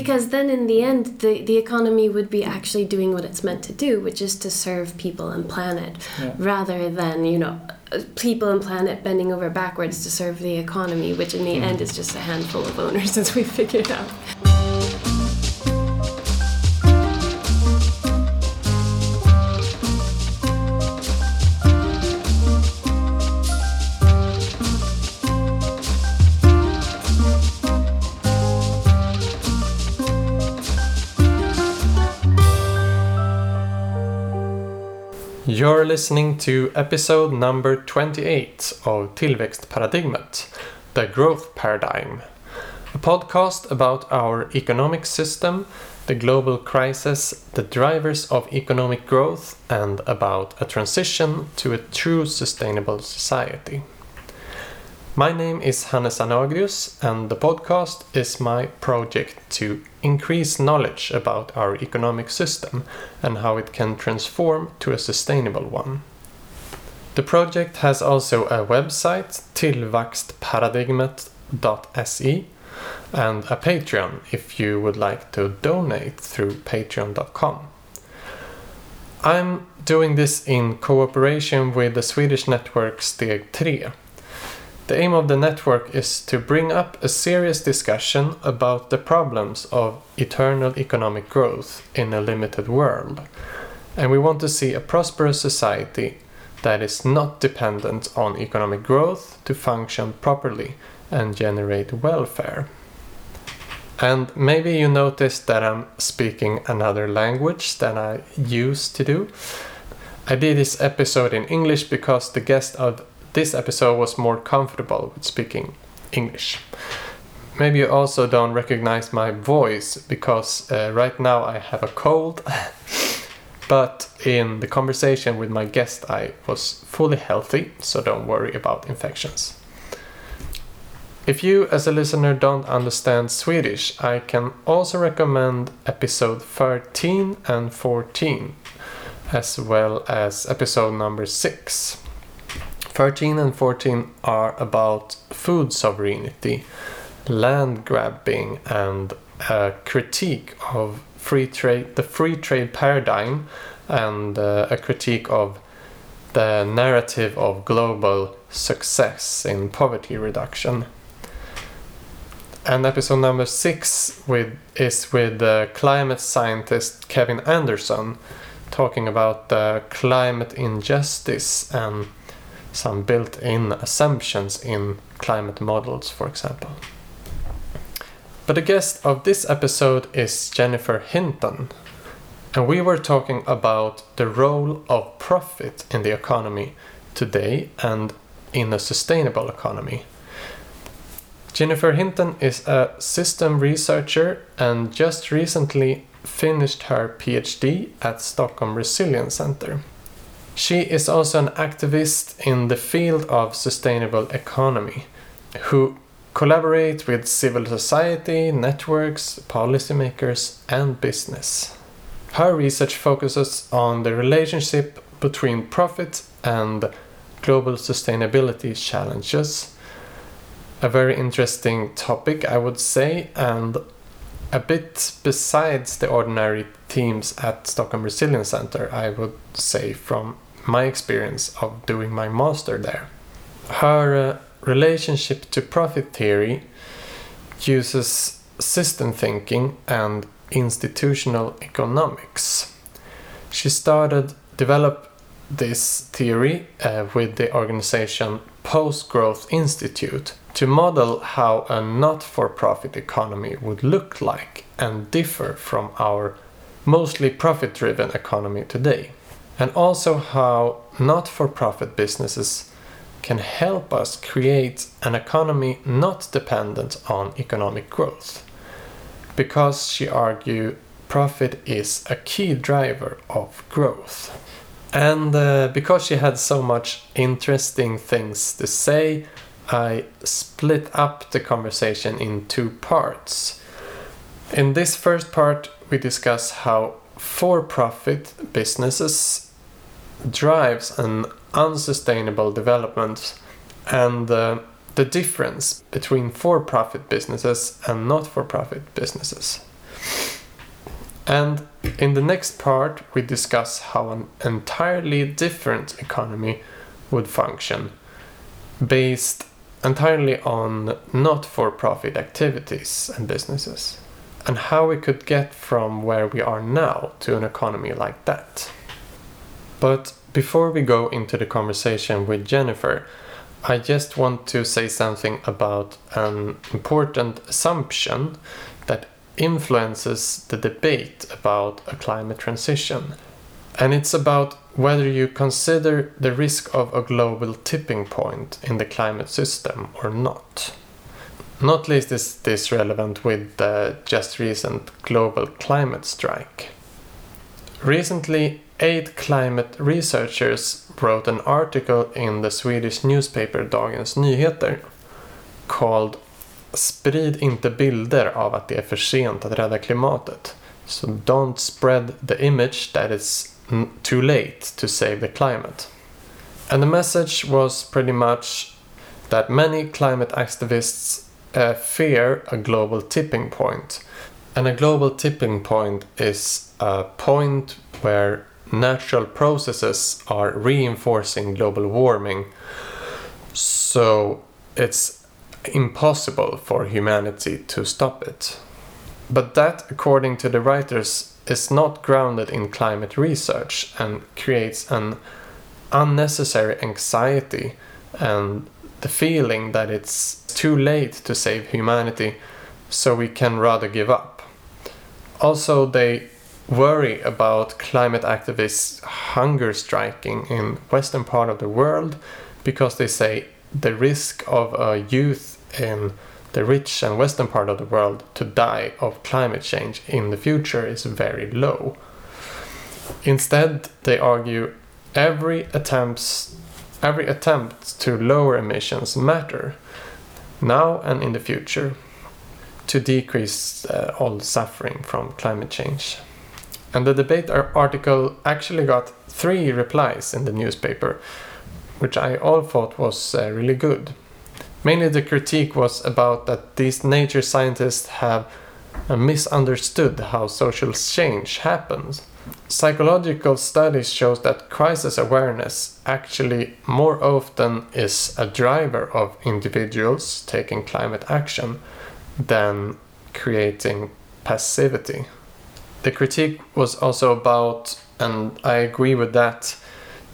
Because then in the end, the, the economy would be actually doing what it's meant to do, which is to serve people and planet, Yeah. rather than, you know, uh, people and planet bending over backwards to serve the economy, which in the end is just a handful of owners, as we figured out. You're listening to episode number 28 of Tillväxtparadigmet, the growth paradigm. A podcast about our economic system, the global crisis, the drivers of economic growth, and about a transition to a true sustainable society. My name is Hannes Anagrius, and the podcast is my project to increase knowledge about our economic system and how it can transform to a sustainable one. The project has also a website, tillväxtparadigmet.se, and a Patreon if you would like to donate through patreon.com. I'm doing this in cooperation with the Swedish network Steg 3. The aim of the network is to bring up a serious discussion about the problems of eternal economic growth in a limited world. And we want to see a prosperous society that is not dependent on economic growth to function properly and generate welfare. And maybe you noticed that I'm speaking another language than I used to do. I did this episode in English because the guest of this episode was more comfortable with speaking English. Maybe you also don't recognize my voice because uh, right now I have a cold. but in the conversation with my guest, I was fully healthy, so don't worry about infections. If you, as a listener, don't understand Swedish, I can also recommend episode 13 and 14, as well as episode number 6. 13 and 14 are about food sovereignty, land grabbing, and a critique of free trade, the free trade paradigm, and uh, a critique of the narrative of global success in poverty reduction. And episode number six with is with uh, climate scientist Kevin Anderson, talking about the climate injustice and some built-in assumptions in climate models, for example. But the guest of this episode is Jennifer Hinton, and we were talking about the role of profit in the economy today and in a sustainable economy. Jennifer Hinton is a system researcher and just recently finished her PhD at Stockholm Resilience Center. She is also an activist in the field of sustainable economy who collaborate with civil society, networks, policymakers, and business. Her research focuses on the relationship between profit and global sustainability challenges. A very interesting topic, I would say, and a bit besides the ordinary themes at Stockholm Resilience Center, I would say, from my experience of doing my master there. Her uh, relationship to profit theory uses system thinking and institutional economics. She started develop this theory uh, with the organization Post Growth Institute to model how a not-for-profit economy would look like and differ from our mostly profit-driven economy today and also how not for profit businesses can help us create an economy not dependent on economic growth. Because she argued profit is a key driver of growth. And uh, because she had so much interesting things to say, I split up the conversation in two parts. In this first part, we discuss how for profit businesses drives an unsustainable development and uh, the difference between for profit businesses and not for profit businesses. And in the next part, we discuss how an entirely different economy would function based entirely on not for profit activities and businesses, and how we could get from where we are now to an economy like that. But before we go into the conversation with Jennifer, I just want to say something about an important assumption that influences the debate about a climate transition. And it's about whether you consider the risk of a global tipping point in the climate system or not. Not least is this relevant with the just recent global climate strike. Recently, eight climate researchers wrote an article in the Swedish newspaper Dagens Nyheter called Sprid inte bilder av att det är för sent att rädda klimatet. So don't spread the image that it's too late to save the climate. And the message was pretty much that many climate activists uh, fear a global tipping point. And a global tipping point is a point where natural processes are reinforcing global warming. So it's impossible for humanity to stop it. But that, according to the writers, is not grounded in climate research and creates an unnecessary anxiety and the feeling that it's too late to save humanity, so we can rather give up. Also, they worry about climate activists hunger striking in western part of the world because they say the risk of a youth in the rich and western part of the world to die of climate change in the future is very low. Instead, they argue every attempts every attempt to lower emissions matter now and in the future to decrease uh, all suffering from climate change. And the debate article actually got three replies in the newspaper, which I all thought was uh, really good. Mainly the critique was about that these nature scientists have uh, misunderstood how social change happens. Psychological studies shows that crisis awareness actually more often is a driver of individuals taking climate action than creating passivity. The critique was also about, and I agree with that,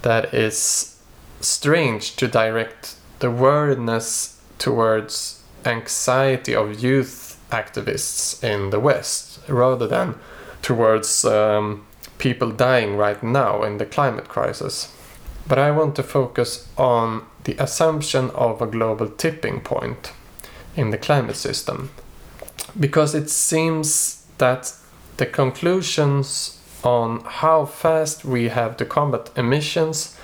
that it's strange to direct the worriedness towards anxiety of youth activists in the West rather than towards um, people dying right now in the climate crisis. But I want to focus on the assumption of a global tipping point in the climate system because it seems that the conclusions on how fast we have to combat emissions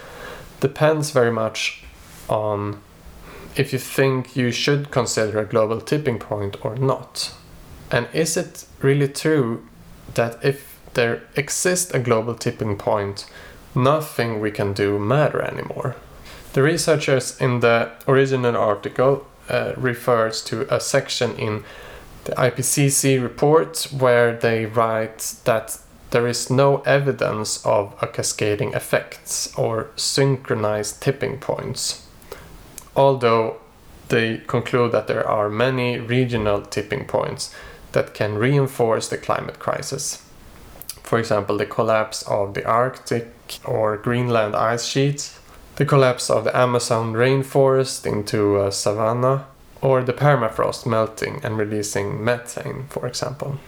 depends very much on if you think you should consider a global tipping point or not. And is it really true that if there exists a global tipping point, nothing we can do matter anymore? The researchers in the original article uh, refers to a section in the IPCC report where they write that there is no evidence of a cascading effects or synchronized tipping points. Although they conclude that there are many regional tipping points that can reinforce the climate crisis. For example, the collapse of the Arctic or Greenland ice sheets, the collapse of the Amazon rainforest into a savanna, or the permafrost melting and releasing methane, for example.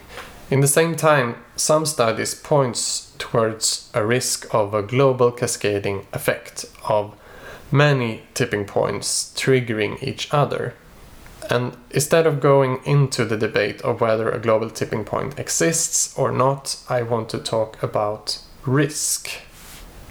In the same time, some studies points towards a risk of a global cascading effect of many tipping points triggering each other. And instead of going into the debate of whether a global tipping point exists or not, I want to talk about risk.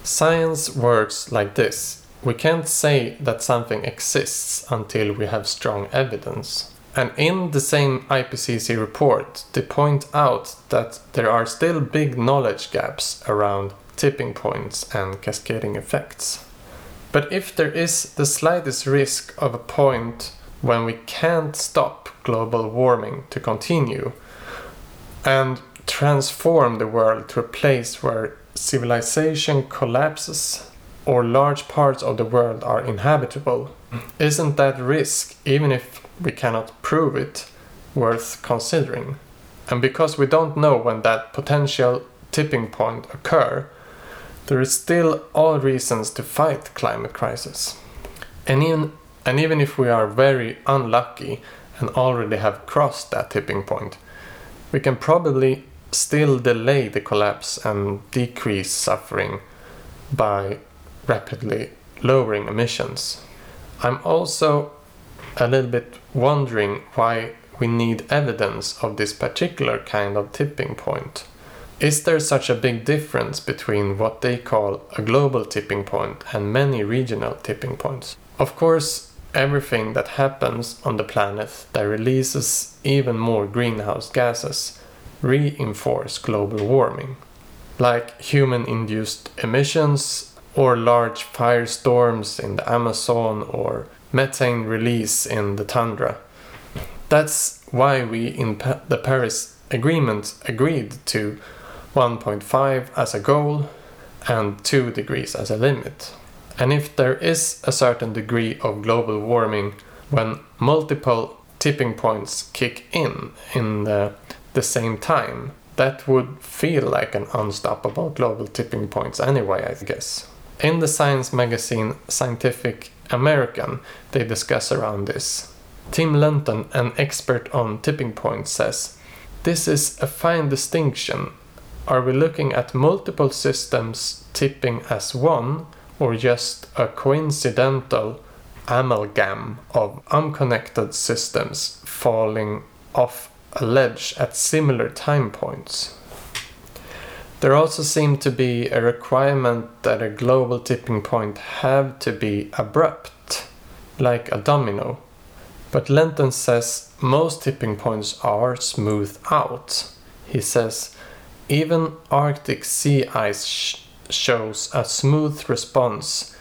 Science works like this we can't say that something exists until we have strong evidence. And in the same IPCC report, they point out that there are still big knowledge gaps around tipping points and cascading effects. But if there is the slightest risk of a point when we can't stop global warming to continue, and transform the world to a place where civilization collapses or large parts of the world are inhabitable, isn't that risk, even if we cannot prove it, worth considering? And because we don't know when that potential tipping point occur, there is still all reasons to fight climate crisis. And even, and even if we are very unlucky and already have crossed that tipping point, we can probably still delay the collapse and decrease suffering by rapidly lowering emissions. I'm also a little bit wondering why we need evidence of this particular kind of tipping point. Is there such a big difference between what they call a global tipping point and many regional tipping points? Of course, everything that happens on the planet that releases even more greenhouse gases reinforce global warming, like human induced emissions or large firestorms in the Amazon or methane release in the tundra. That's why we in pa- the Paris Agreement agreed to 1.5 as a goal and 2 degrees as a limit. And if there is a certain degree of global warming when multiple tipping points kick in in the, the same time, that would feel like an unstoppable global tipping point anyway, I guess. In the science magazine Scientific American, they discuss around this. Tim Lenton, an expert on tipping points, says this is a fine distinction. Are we looking at multiple systems tipping as one, or just a coincidental amalgam of unconnected systems falling off a ledge at similar time points? There also seemed to be a requirement that a global tipping point have to be abrupt, like a domino. But Lenton says most tipping points are smooth out. He says even Arctic sea ice sh- shows a smooth response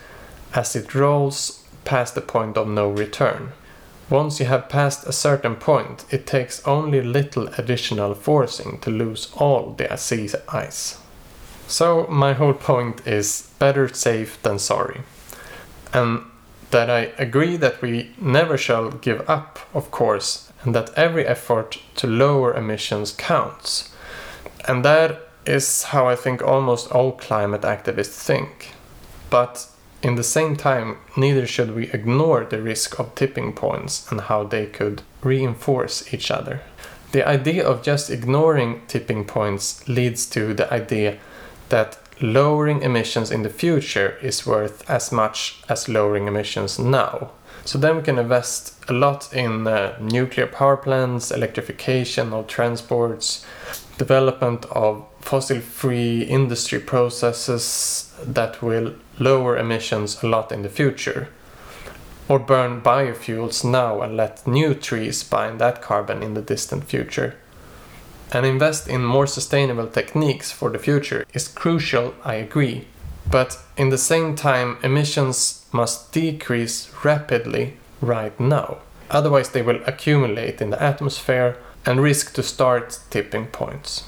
as it rolls past the point of no return. Once you have passed a certain point, it takes only little additional forcing to lose all the sea ice. So, my whole point is better safe than sorry. And that I agree that we never shall give up, of course, and that every effort to lower emissions counts. And that is how I think almost all climate activists think. But in the same time, neither should we ignore the risk of tipping points and how they could reinforce each other. The idea of just ignoring tipping points leads to the idea that lowering emissions in the future is worth as much as lowering emissions now. So then we can invest a lot in uh, nuclear power plants, electrification of transports, development of fossil free industry processes that will lower emissions a lot in the future. Or burn biofuels now and let new trees bind that carbon in the distant future. And invest in more sustainable techniques for the future is crucial, I agree. But in the same time, emissions must decrease rapidly right now. Otherwise, they will accumulate in the atmosphere and risk to start tipping points.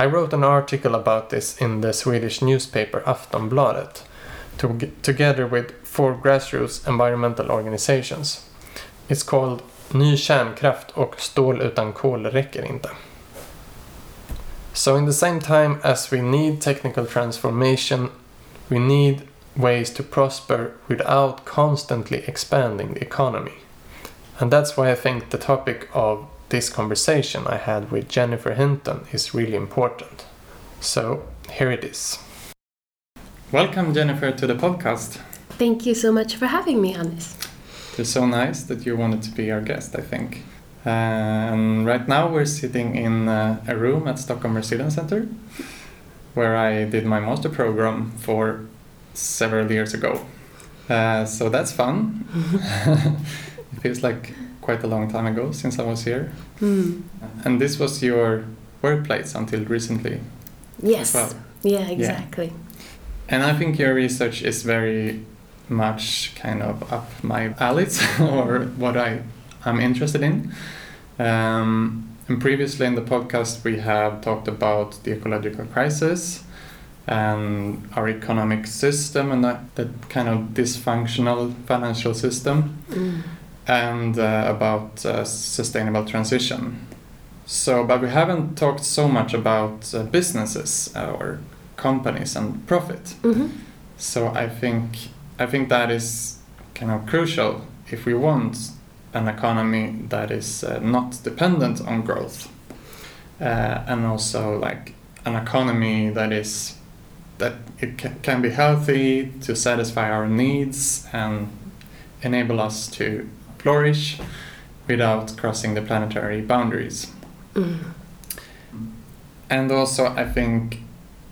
I wrote an article about this in the Swedish newspaper Aftonbladet to, together with four grassroots environmental organizations. It's called Ny kärnkraft och stål utan kol räcker inte. So in the same time as we need technical transformation, we need ways to prosper without constantly expanding the economy. And that's why I think the topic of this conversation I had with Jennifer Hinton is really important. So here it is. Welcome, Jennifer, to the podcast. Thank you so much for having me, Hannes. It's so nice that you wanted to be our guest, I think. Uh, and right now we're sitting in uh, a room at Stockholm Resilience Center where I did my master program for several years ago. Uh, so that's fun. it feels like quite a long time ago since I was here. Mm. And this was your workplace until recently. Yes. Well. Yeah, exactly. Yeah. And I think your research is very much kind of up my alleys or what I I'm interested in. Um, and previously in the podcast, we have talked about the ecological crisis and our economic system and that, that kind of dysfunctional financial system, Mm. And uh, about uh, sustainable transition. So, but we haven't talked so much about uh, businesses or companies and profit. Mhm. So I think I think that is kind of crucial if we want an economy that is uh, not dependent on growth, uh, and also like an economy that is that it ca- can be healthy to satisfy our needs and enable us to flourish without crossing the planetary boundaries. Mm. And also, I think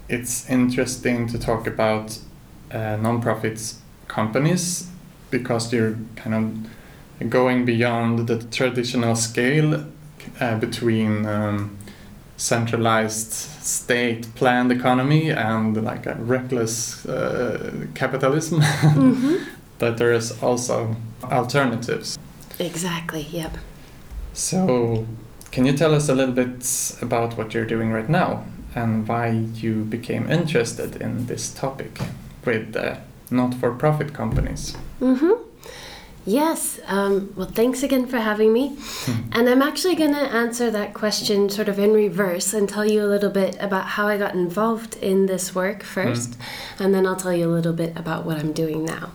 it's interesting to talk about uh, non-profits companies because you're kind of going beyond the traditional scale uh, between um, centralized state planned economy and like a reckless uh, capitalism Mhm. that there is also alternatives Exactly. Yep. so can you tell us a little bit about what you're doing right now and why you became interested in this topic with uh, not-for-profit companies Mm-hmm. Yes. Um, well, thanks again for having me. And I'm actually going to answer that question sort of in reverse and tell you a little bit about how I got involved in this work first, and then I'll tell you a little bit about what I'm doing now.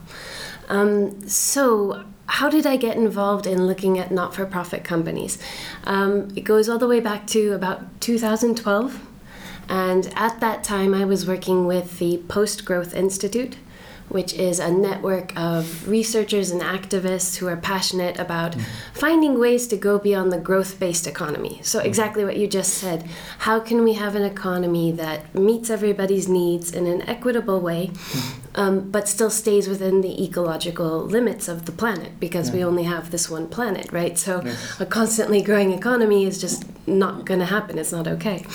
Um, so, how did I get involved in looking at not for profit companies? Um, it goes all the way back to about 2012. And at that time, I was working with the Post Growth Institute, which is a network of researchers and activists who are passionate about finding ways to go beyond the growth based economy. So, exactly what you just said. How can we have an economy that meets everybody's needs in an equitable way, um, but still stays within the ecological limits of the planet? Because we only have this one planet, right? So, Yes. a constantly growing economy is just not going to happen. It's not okay.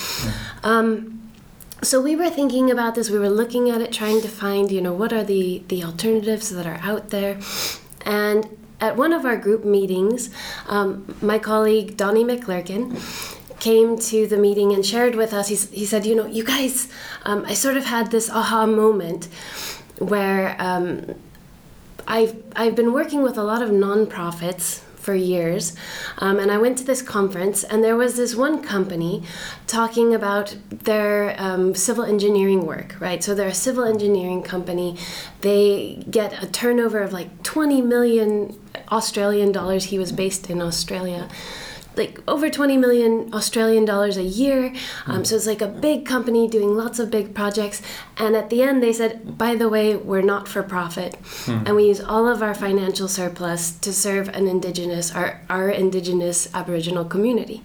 Um, so we were thinking about this. We were looking at it, trying to find, you know, what are the the alternatives that are out there, and at one of our group meetings, um, my colleague Donnie Maclurcan came to the meeting and shared with us. He said, you know, you guys, um, I sort of had this aha moment where um, I've I've been working with a lot of nonprofits for years, um, and I went to this conference, and there was this one company talking about their um, civil engineering work, right? So they're a civil engineering company. They get a turnover of like 20 million Australian dollars. He was based in Australia like over 20 million Australian dollars a year. Um, so it's like a big company doing lots of big projects. And at the end, they said, by the way, we're not for profit. And we use all of our financial surplus to serve an indigenous, our, our indigenous Aboriginal community.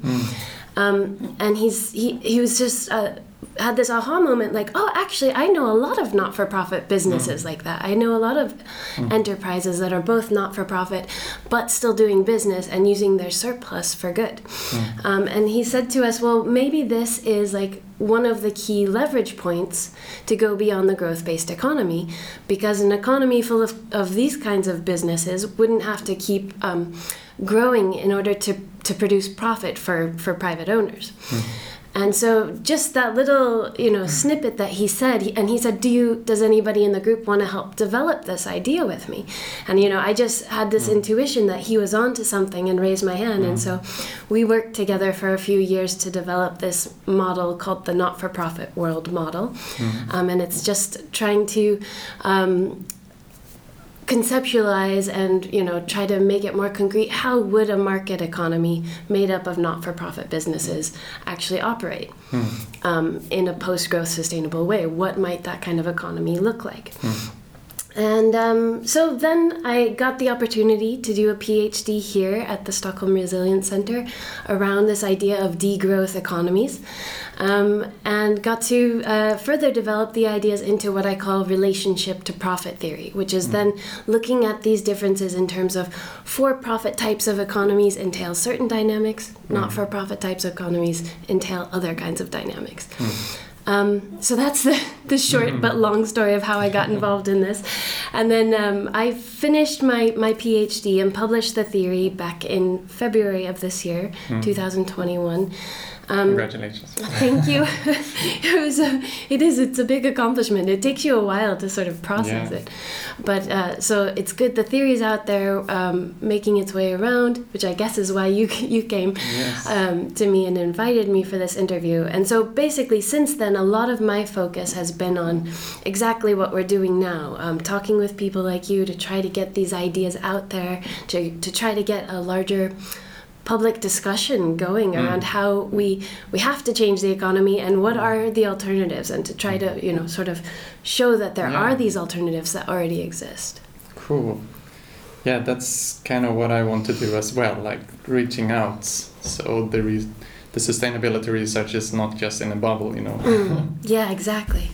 Um, and he's he, he was just uh, had this aha moment like oh actually i know a lot of not-for-profit businesses like that. I know a lot of enterprises that are both not-for-profit but still doing business and using their surplus for good. Um, and he said to us well maybe this is like one of the key leverage points to go beyond the growth-based economy because an economy full of, of these kinds of businesses wouldn't have to keep um, growing in order to, to produce profit for, for private owners. And so just that little, you know, snippet that he said, and he said, "Do you does anybody in the group want to help develop this idea with me?" And you know, I just had this intuition that he was onto something and raised my hand. And so we worked together for a few years to develop this model called the not-for-profit world model. Um, and it's just trying to um, conceptualize and you know try to make it more concrete how would a market economy made up of not-for-profit businesses actually operate um, in a post-growth sustainable way? What might that kind of economy look like? And um, so then I got the opportunity to do a PhD here at the Stockholm Resilience Center around this idea of degrowth economies, um, and got to uh, further develop the ideas into what I call relationship to profit theory, which is then looking at these differences in terms of for profit types of economies entail certain dynamics, not for profit types of economies entail other kinds of dynamics. Um, so that's the, the short but long story of how I got involved in this. And then um, I finished my, my PhD and published the theory back in February of this year, 2021. Um, Congratulations. Thank you. it was a, it is it's a big accomplishment. It takes you a while to sort of process Yeah. it, but uh, so it's good. The theory's out there, um, making its way around, which I guess is why you you came Yes. um, to me and invited me for this interview. And so basically, since then, a lot of my focus has been on exactly what we're doing now, um, talking with people like you to try to get these ideas out there, to to try to get a larger public discussion going around how we we have to change the economy and what are the alternatives and to try to you know sort of show that there Yeah. are these alternatives that already exist Cool. Yeah, that's kind of what I want to do as well, like reaching out. So the re- the sustainability research is not just in a bubble, you know. yeah exactly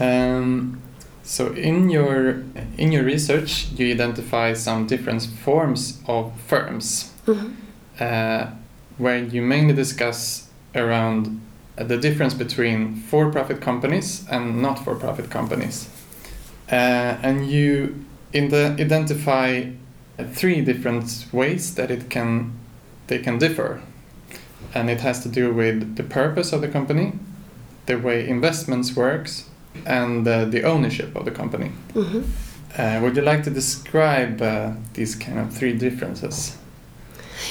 Um, so in your in your research, you identify some different forms of firms, Mhm. Uh, where you mainly discuss around uh, the difference between for-profit companies and not-for-profit companies, uh, and you in the identify three different ways that it can they can differ, and it has to do with the purpose of the company, the way investments works, and uh, the ownership of the company. hmm Uh, would you like to describe uh, these kind of three differences?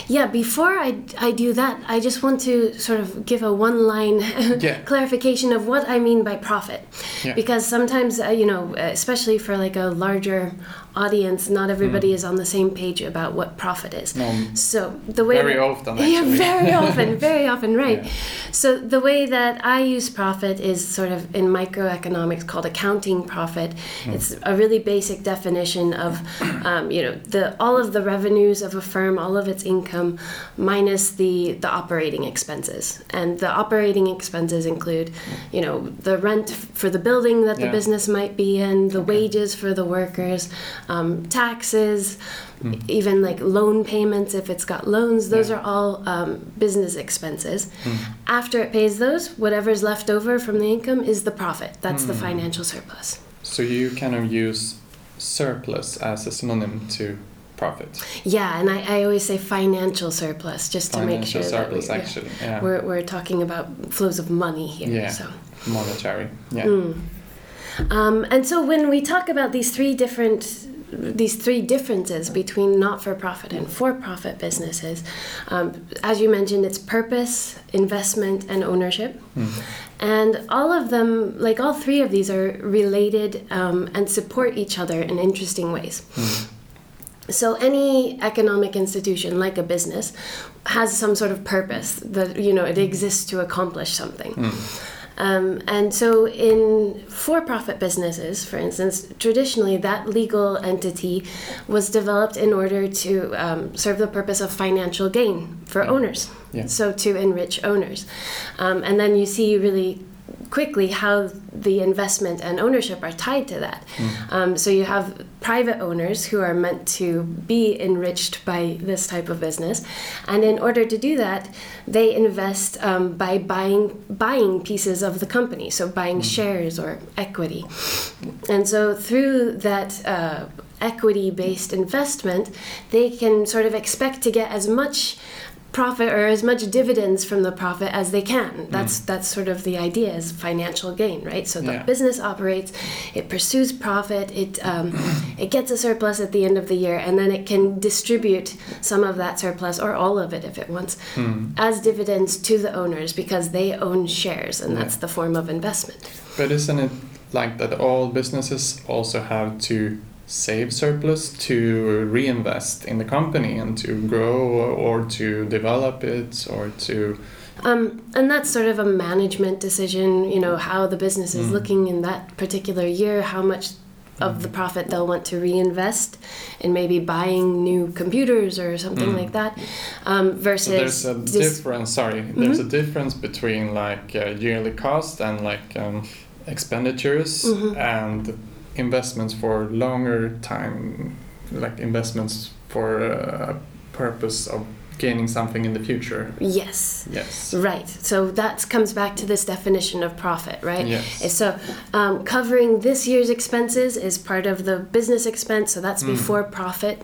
Yeah, before I, I do that, I just want to sort of give a one line Yeah. clarification of what I mean by profit. Yeah. Because sometimes, uh, you know, especially for like a larger audience, not everybody Mm. is on the same page about what profit is. No, So the way very that- often yeah, very often, very often, right. Yeah. So the way that I use profit is sort of in microeconomics called accounting profit. Hmm. It's a really basic definition of, um, you know, the all of the revenues of a firm, all of its income, minus the the operating expenses. And the operating expenses include, you know, the rent for the building that the business might be in, the wages for the workers, um, taxes, Hmm. even like loan payments if it's got loans. Those Yeah. are all um, business expenses. Hmm. After it pays those, whatever's left over from the income is the profit. That's the Hmm. financial surplus. So you kind of use surplus as a synonym to profit. Yeah, and I, I always say financial surplus just to make Financial sure that surplus, we, actually. Yeah. We're, we're talking about flows of money here. Yeah. So. Monetary. Yeah. Mm. Um, and so when we talk about these three different these three differences between not-for-profit and for-profit businesses, um, as you mentioned, it's purpose, investment, and ownership. Mm. And all of them, like all three of these, are related um, and support each other in interesting ways. Mm. So any economic institution, like a business, has some sort of purpose that you know it exists to accomplish something. Mm. Um, and so, in for profit businesses, for instance, traditionally that legal entity was developed in order to um, serve the purpose of financial gain for owners. Yeah. So, to enrich owners. Um, and then you see really quickly how the investment and ownership are tied to that. Mm. Um, so, you have private owners who are meant to be enriched by this type of business. And in order to do that, they invest um, by buying buying pieces of the company, so buying shares or equity. And so through that uh, equity-based investment, they can sort of expect to get as much profit or as much dividends from the profit as they can. That's that's sort of the idea is financial gain, right? So the Yeah. business operates, it pursues profit, it um, it gets a surplus at the end of the year, and then it can distribute some of that surplus or all of it if it wants Mm. as dividends to the owners because they own shares, and Yeah. that's the form of investment. But isn't it like that all businesses also have to save surplus to reinvest in the company and to grow or to develop it or to Um, and that's sort of a management decision, you know, how the business is Mm. looking in that particular year, how much of the profit they'll want to reinvest in maybe buying new computers or something Mm. like that, um, So versus there's a dis- difference. Sorry, there's a difference between like uh, yearly cost and like um, expenditures Mhm. and investments for longer time, like investments for uh, a purpose of gaining something in the future. Yes. Yes. Right. So that comes back to this definition of profit, right? Yes. So um, covering this year's expenses is part of the business expense, so that's Mm. before profit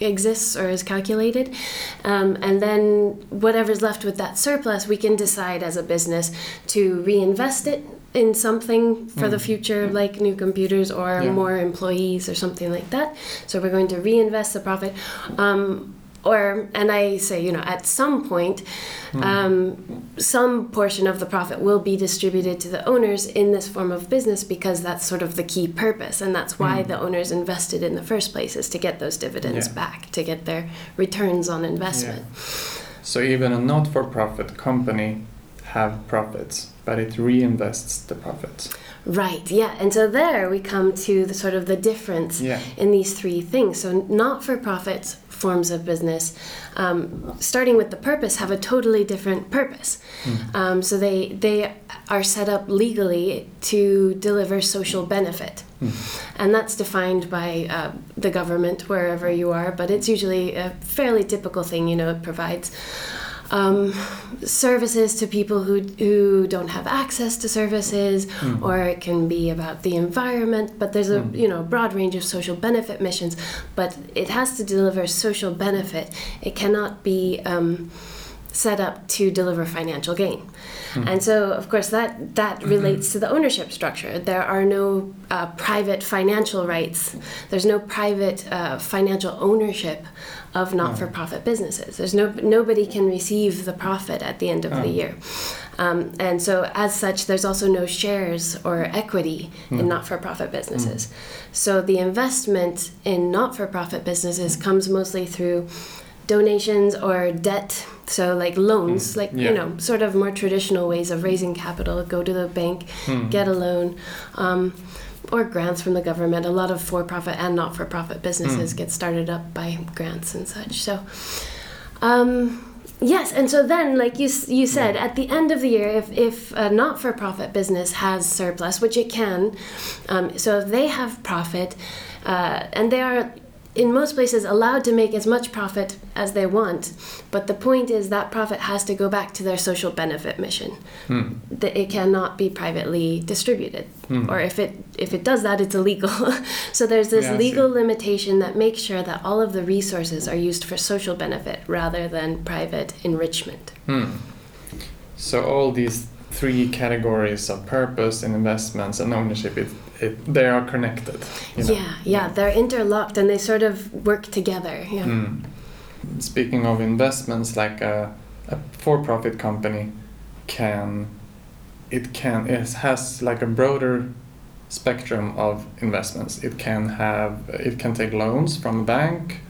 exists or is calculated. Um, and then whatever's left with that surplus, we can decide as a business to reinvest it in something for the Mm. future, like new computers or Yeah. more employees or something like that. So we're going to reinvest the profit. Um, or, and I say, you know, at some point, Mm. um, some portion of the profit will be distributed to the owners in this form of business because that's sort of the key purpose and that's why Mm. the owners invested in the first place is to get those dividends Yeah. back to get their returns on investment So even a not-for-profit company have profits, but it reinvests the profits. right yeah and so there we come to the sort of the difference Yeah. in these three things so not-for-profit forms of business um, starting with the purpose have a totally different purpose Mm. um, so they they are set up legally to deliver social benefit Mm. and that's defined by uh, the government wherever you are but it's usually a fairly typical thing you know it provides um, services to people who, who don't have access to services Mm. or it can be about the environment but there's a Mm. you know broad range of social benefit missions but it has to deliver social benefit it cannot be um, set up to deliver financial gain Mm. and so of course that that relates to the ownership structure there are no uh, private financial rights there's no private uh, financial ownership of not-for-profit businesses. There's no nobody can receive the profit at the end of the Oh. year. Um, and so as such there's also no shares or equity in Mm. not-for-profit businesses. So the investment in not-for-profit businesses comes mostly through donations or debt. So like loans Mm, like yeah. you know sort of more traditional ways of raising capital. Go to the bank Mm. get a loan. Um, or grants from the government. A lot of for-profit and not-for-profit businesses Mm. get started up by grants and such. So um, yes and so then like you, you said at the end of the year if, if a not-for-profit business has surplus which it can um, so if they have profit uh, and they are in most places allowed to make as much profit as they want but the point is that profit has to go back to their social benefit mission Mm. that it cannot be privately distributed Mm. or if it if it does that it's illegal so there's this Yeah, legal limitation that makes sure that all of the resources are used for social benefit rather than private enrichment Hmm. So all these three categories of purpose and investments and ownership, it, it they are connected. you know? yeah yeah they're interlocked and they sort of work together yeah Hmm. Speaking of investments, like a, a for-profit company can it can it has like a broader spectrum of investments. It can have it can take loans from a bank.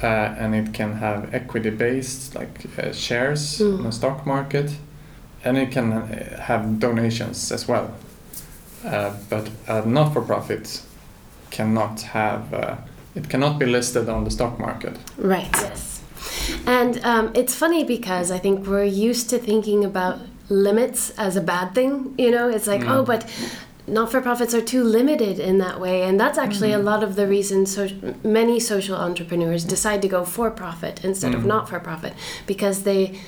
Uh, and it can have equity-based, like uh, shares Mm. in the stock market, and it can uh, have donations as well. Uh, but a not-for-profit cannot have. Uh, it cannot be listed on the stock market. Right. Yes. And um, it's funny because I think we're used to thinking about limits as a bad thing. You know, it's like, Mm. oh, but not for profits are too limited in that way. And that's actually Mm. a lot of the reason so many social entrepreneurs decide to go for profit instead of Mm. not for profit because they.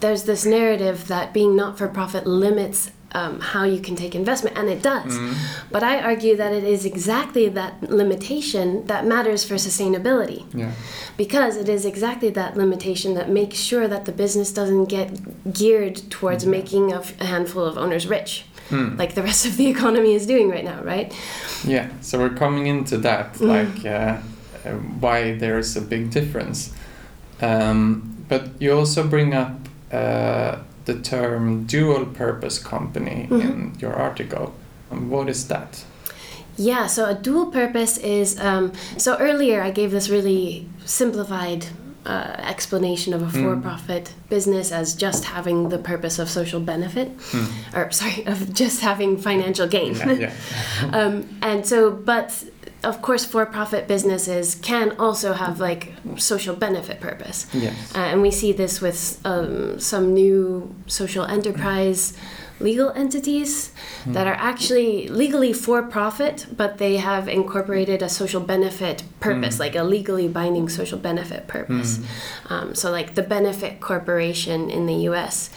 There's this narrative that being not for profit limits um, how you can take investment, and it does. Mm. But I argue that it is exactly that limitation that matters for sustainability Yeah. because it is exactly that limitation that makes sure that the business doesn't get geared towards Mhm. making a, f- a handful of owners rich Mm. like the rest of the economy is doing right now right Yeah, so we're coming into that, Mm. like uh, why there is a big difference. Um, but you also bring up uh, the term dual purpose company Mhm. in your article. Um, what is that? yeah so a dual purpose is um, so earlier i gave this really simplified uh, explanation of a Mm. for-profit business as just having the purpose of social benefit Hmm. or sorry of just having financial gain Yeah, yeah. um, and so but of course for-profit businesses can also have like social benefit purpose yes. uh, and we see this with um, some new social enterprise legal entities that are actually legally for profit, but they have incorporated a social benefit purpose, Mm. like a legally binding social benefit purpose. Um, so, like the Benefit Corporation in the U.S.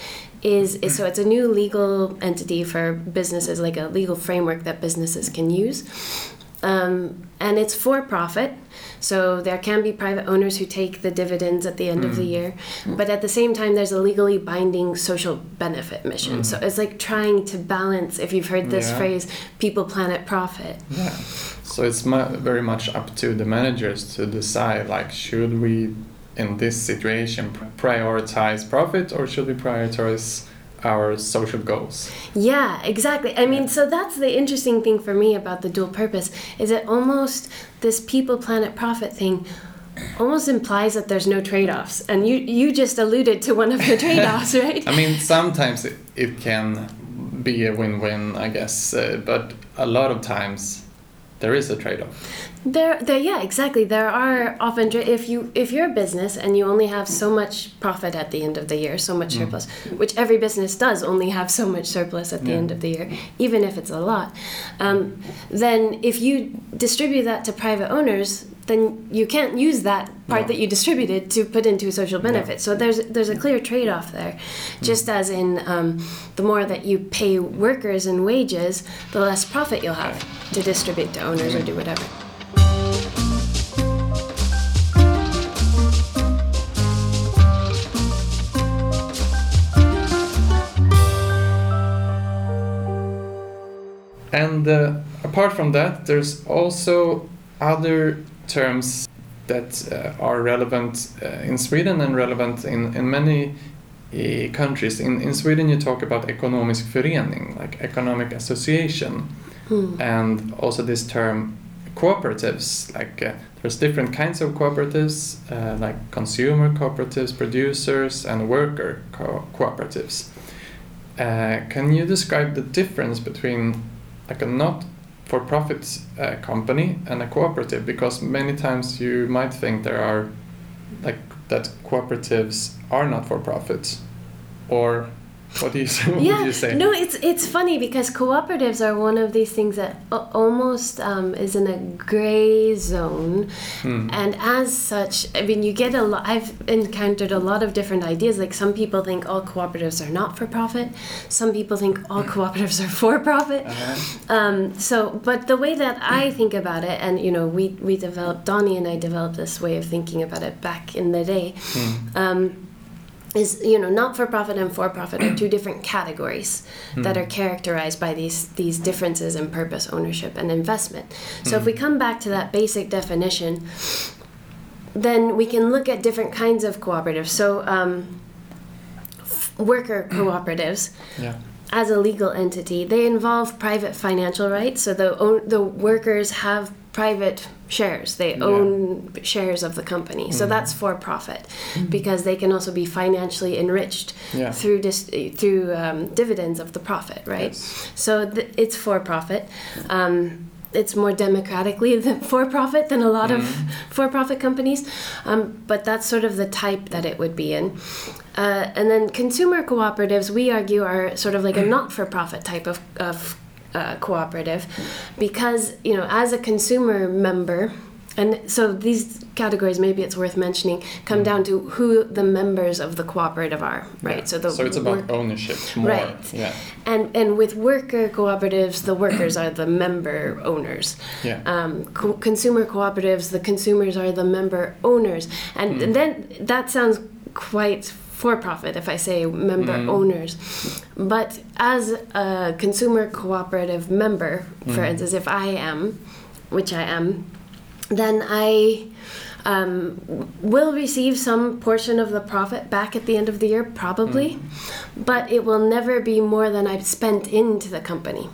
Is, is so it's a new legal entity for businesses, like a legal framework that businesses can use, um, and it's for profit. So there can be private owners who take the dividends at the end of the year, but at the same time, there's a legally binding social benefit mission. So it's like trying to balance. If you've heard this Yeah. phrase, people, planet, profit. Yeah. So it's mu- very much up to the managers to decide like should we in this situation prioritize profit or should we prioritize our social goals? Yeah, exactly. I mean, so that's the interesting thing for me about the dual purpose is it almost this people, planet, profit thing almost implies that there's no trade-offs. And you you just alluded to one of the trade-offs, right? I mean, sometimes it, it can be a win-win, I guess, uh, but a lot of times there is a trade-off. There, there, yeah, exactly. There are often if you if you're a business and you only have so much profit at the end of the year, so much surplus, which every business does only have so much surplus at the Yeah. end of the year, even if it's a lot. Um, then if you distribute that to private owners, then you can't use that part No. that you distributed to put into social benefit. So there's there's a clear trade-off there, just as in um, the more that you pay workers in wages, the less profit you'll have to distribute to owners or do whatever. And uh, apart from that, there's also other terms that uh, are relevant uh, in Sweden and relevant in, in many uh, countries. In, in Sweden, you talk about ekonomisk förening, like economic association, Hmm. and also this term cooperatives. Like uh, there's different kinds of cooperatives, uh, like consumer cooperatives, producers, and worker co- cooperatives. Uh, can you describe the difference between like a not for profit uh, company and a cooperative? Because many times you might think there are like that cooperatives are not for profit, or what do you say? what yeah, you say? no, it's it's funny because cooperatives are one of these things that almost um, is in a gray zone, Hmm. and as such, I mean, you get a lot. I've encountered a lot of different ideas. Like some people think all cooperatives are not for profit. Some people think all cooperatives are for profit. Uh-huh. Um, so, but the way that I think about it, and you know, we we developed Donnie and I developed this way of thinking about it back in the day. Hmm. Um, is you know not for profit and for profit are two different categories hmm. that are characterized by these these differences in purpose ownership and investment. So if we hmm. come back to that basic definition then we can look at different kinds of cooperatives. So um, f- worker hmm. cooperatives Yeah. as a legal entity, they involve private financial rights. So the the workers have private shares. They Yeah. own shares of the company. So Mhm. that's for profit because they can also be financially enriched Yeah. through dis- through um, dividends of the profit, right? Yes. So th- it's for profit. Um, it's more democratically for profit than a lot of Mhm. for profit companies, um, but that's sort of the type that it would be in. Uh, and then consumer cooperatives, we argue, are sort of like a not for profit type of, of uh, cooperative because, you know, as a consumer member, and so these categories, maybe it's worth mentioning, come down to who the members of the cooperative are, right? Yeah. So the so it's about work- ownership more. Right. Yeah. and and with worker cooperatives, the workers are the member owners. Yeah. Um, co- consumer cooperatives, the consumers are the member owners, and Mm. then that sounds quite for profit if I say member Mm. owners. But as a consumer cooperative member, for Mm. instance, if I am, which I am, then I um, will receive some portion of the profit back at the end of the year, probably, but it will never be more than I've spent into the company.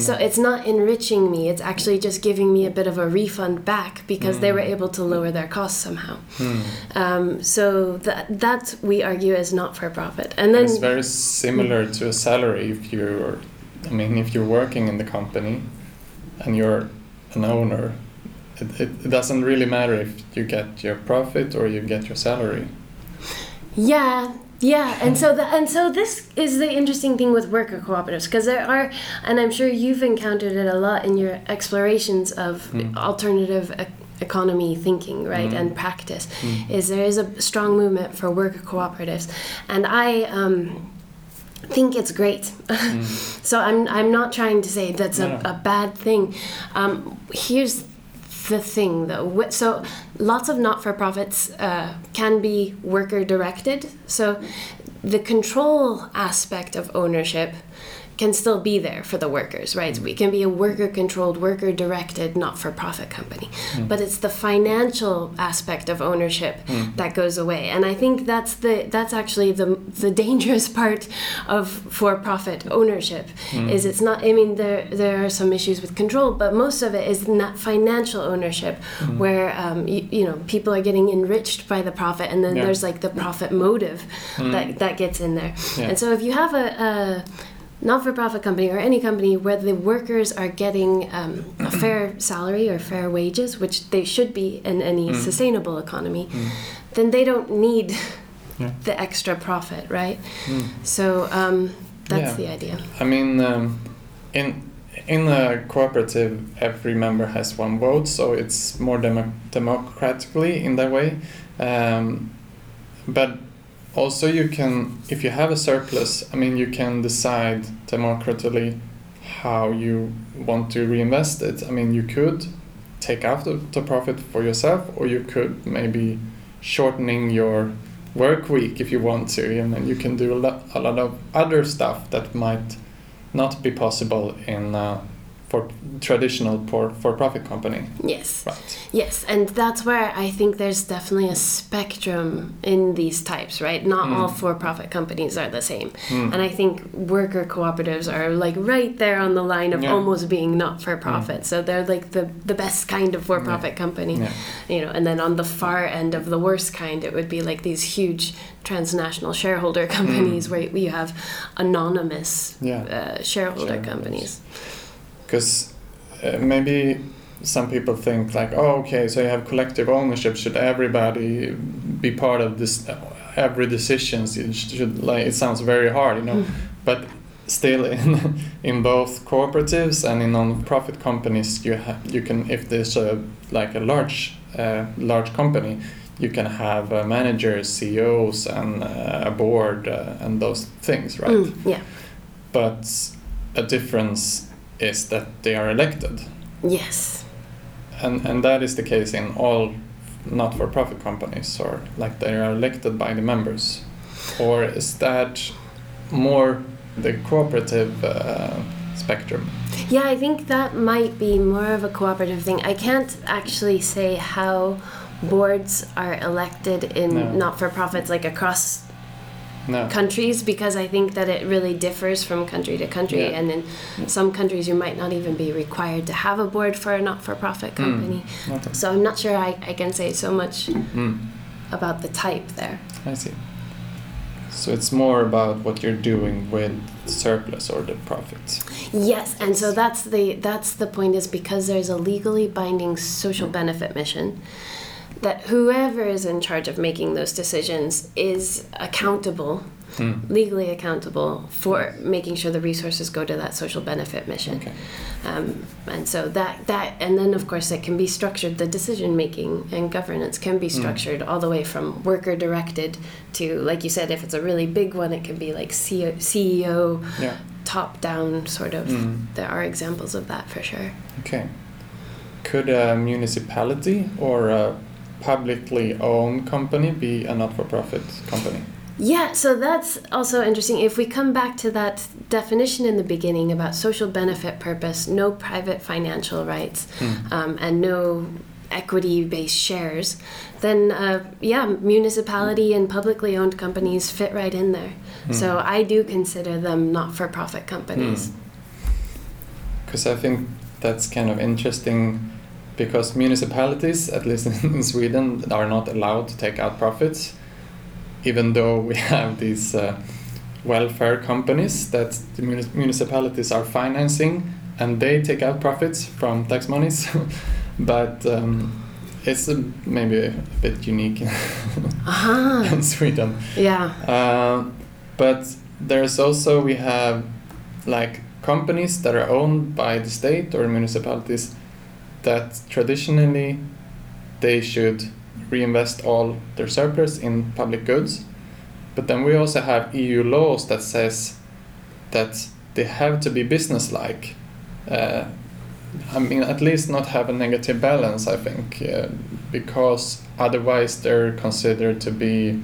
So it's not enriching me, it's actually just giving me a bit of a refund back because they were able to lower their costs somehow. Hmm. Um, so that, that we argue is not for profit. And then it's very similar to a salary if you're i mean if you're working in the company and you're an owner it, it doesn't really matter if you get your profit or you get your salary Yeah, Yeah, and so the, and so this is the interesting thing with worker cooperatives because there are, and I'm sure you've encountered it a lot in your explorations of Mm. alternative e- economy thinking, right, Mm. and practice. Mm. Is there is a strong movement for worker cooperatives, and I um, think it's great. Mm. so I'm I'm not trying to say that's No, a, a bad thing. Um, here's the thing though. So lots of not-for-profits uh, can be worker directed so the control aspect of ownership can still be there for the workers right Mm. it can be a worker controlled worker directed not-for-profit company Mm. but it's the financial aspect of ownership Mm. that goes away and i think that's the that's actually the the dangerous part of for-profit ownership Mm. is it's not i mean there there are some issues with control but most of it is not financial ownership Mm. where um, you, you know people are getting enriched by the profit and then Yeah. there's like the profit motive Mm. that that gets in there Yeah. and so if you have a, a not-for-profit company or any company where the workers are getting um, a fair salary or fair wages which they should be in any Mm. sustainable economy Mm. then they don't need Yeah. the extra profit right Mm. so um, that's Yeah. the idea I mean, um, in in a cooperative, every member has one vote, so it's more demo- democratically in that way. Um, but also, you can, if you have a surplus, I mean, you can decide democratically how you want to reinvest it. I mean, you could take out the, the profit for yourself, or you could maybe shortening your work week if you want to, and then you can do a lot, a lot of other stuff that might not be possible in uh, for traditional for for profit company, yes right? Yes, and that's where I think there's definitely a spectrum in these types, right? Not Mm. all for profit companies are the same. Mm. And I think worker cooperatives are like right there on the line of Yeah. almost being not for profit. So they're like the, the best kind of for profit company. Yeah. You know, and then on the far end of the worst kind it would be like these huge transnational shareholder companies where you have anonymous Mm. Yeah. uh, shareholder companies. Because uh, maybe some people think like, oh, okay, so you have collective ownership. Should everybody be part of this? Every decisions it should like. It sounds very hard, you know. Mm. But still, in in both cooperatives and in non-profit companies, you have you can if there's a like a large uh, large company, you can have uh, managers, CEOs, and uh, a board uh, and those things, right? Mm, yeah. But a difference is that they are elected, Yes. and and that is the case in all not-for-profit companies, or like they are elected by the members, or is that more the cooperative uh, spectrum? Yeah, I think that might be more of a cooperative thing. I can't actually say how boards are elected in No. not for profits like across No. countries because I think that it really differs from country to country. Yeah. And in some countries, you might not even be required to have a board for a not for profit Mm. company. Okay. So I'm not sure I, I can say so much Mm. about the type there. I see. So it's more about what you're doing with surplus or the profit. Yes, and so that's the that's the point is because there's a legally binding social benefit mission that whoever is in charge of making those decisions is accountable, Mm. legally accountable for making sure the resources go to that social benefit mission. Okay. Um, and so that that and then of course it can be structured. The decision making and governance can be Mm. structured all the way from worker directed to like you said, if it's a really big one, it can be like CEO, CEO Yeah. top down sort of. Mm. There are examples of that for sure. Okay. Could a municipality or a publicly owned company be a not-for-profit company? Yeah, so that's also interesting. If we come back to that definition in the beginning about social benefit purpose, no private financial rights, Mm. um, and no equity based shares, then uh, yeah, municipality and publicly owned companies fit right in there. Mm. So I do consider them not for profit companies. Because I think that's kind of interesting because municipalities, at least in Sweden, are not allowed to take out profits, even though we have these uh, welfare companies that the muni- municipalities are financing and they take out profits from tax monies. but um, it's a, maybe a bit unique in, Aha. in Sweden. Yeah. Uh, but there's also we have like companies that are owned by the state or municipalities that traditionally they should reinvest all their surplus in public goods. But then we also have EU laws that says that they have to be businesslike. Uh, I mean, at least not have a negative balance. I think uh, because otherwise they're considered to be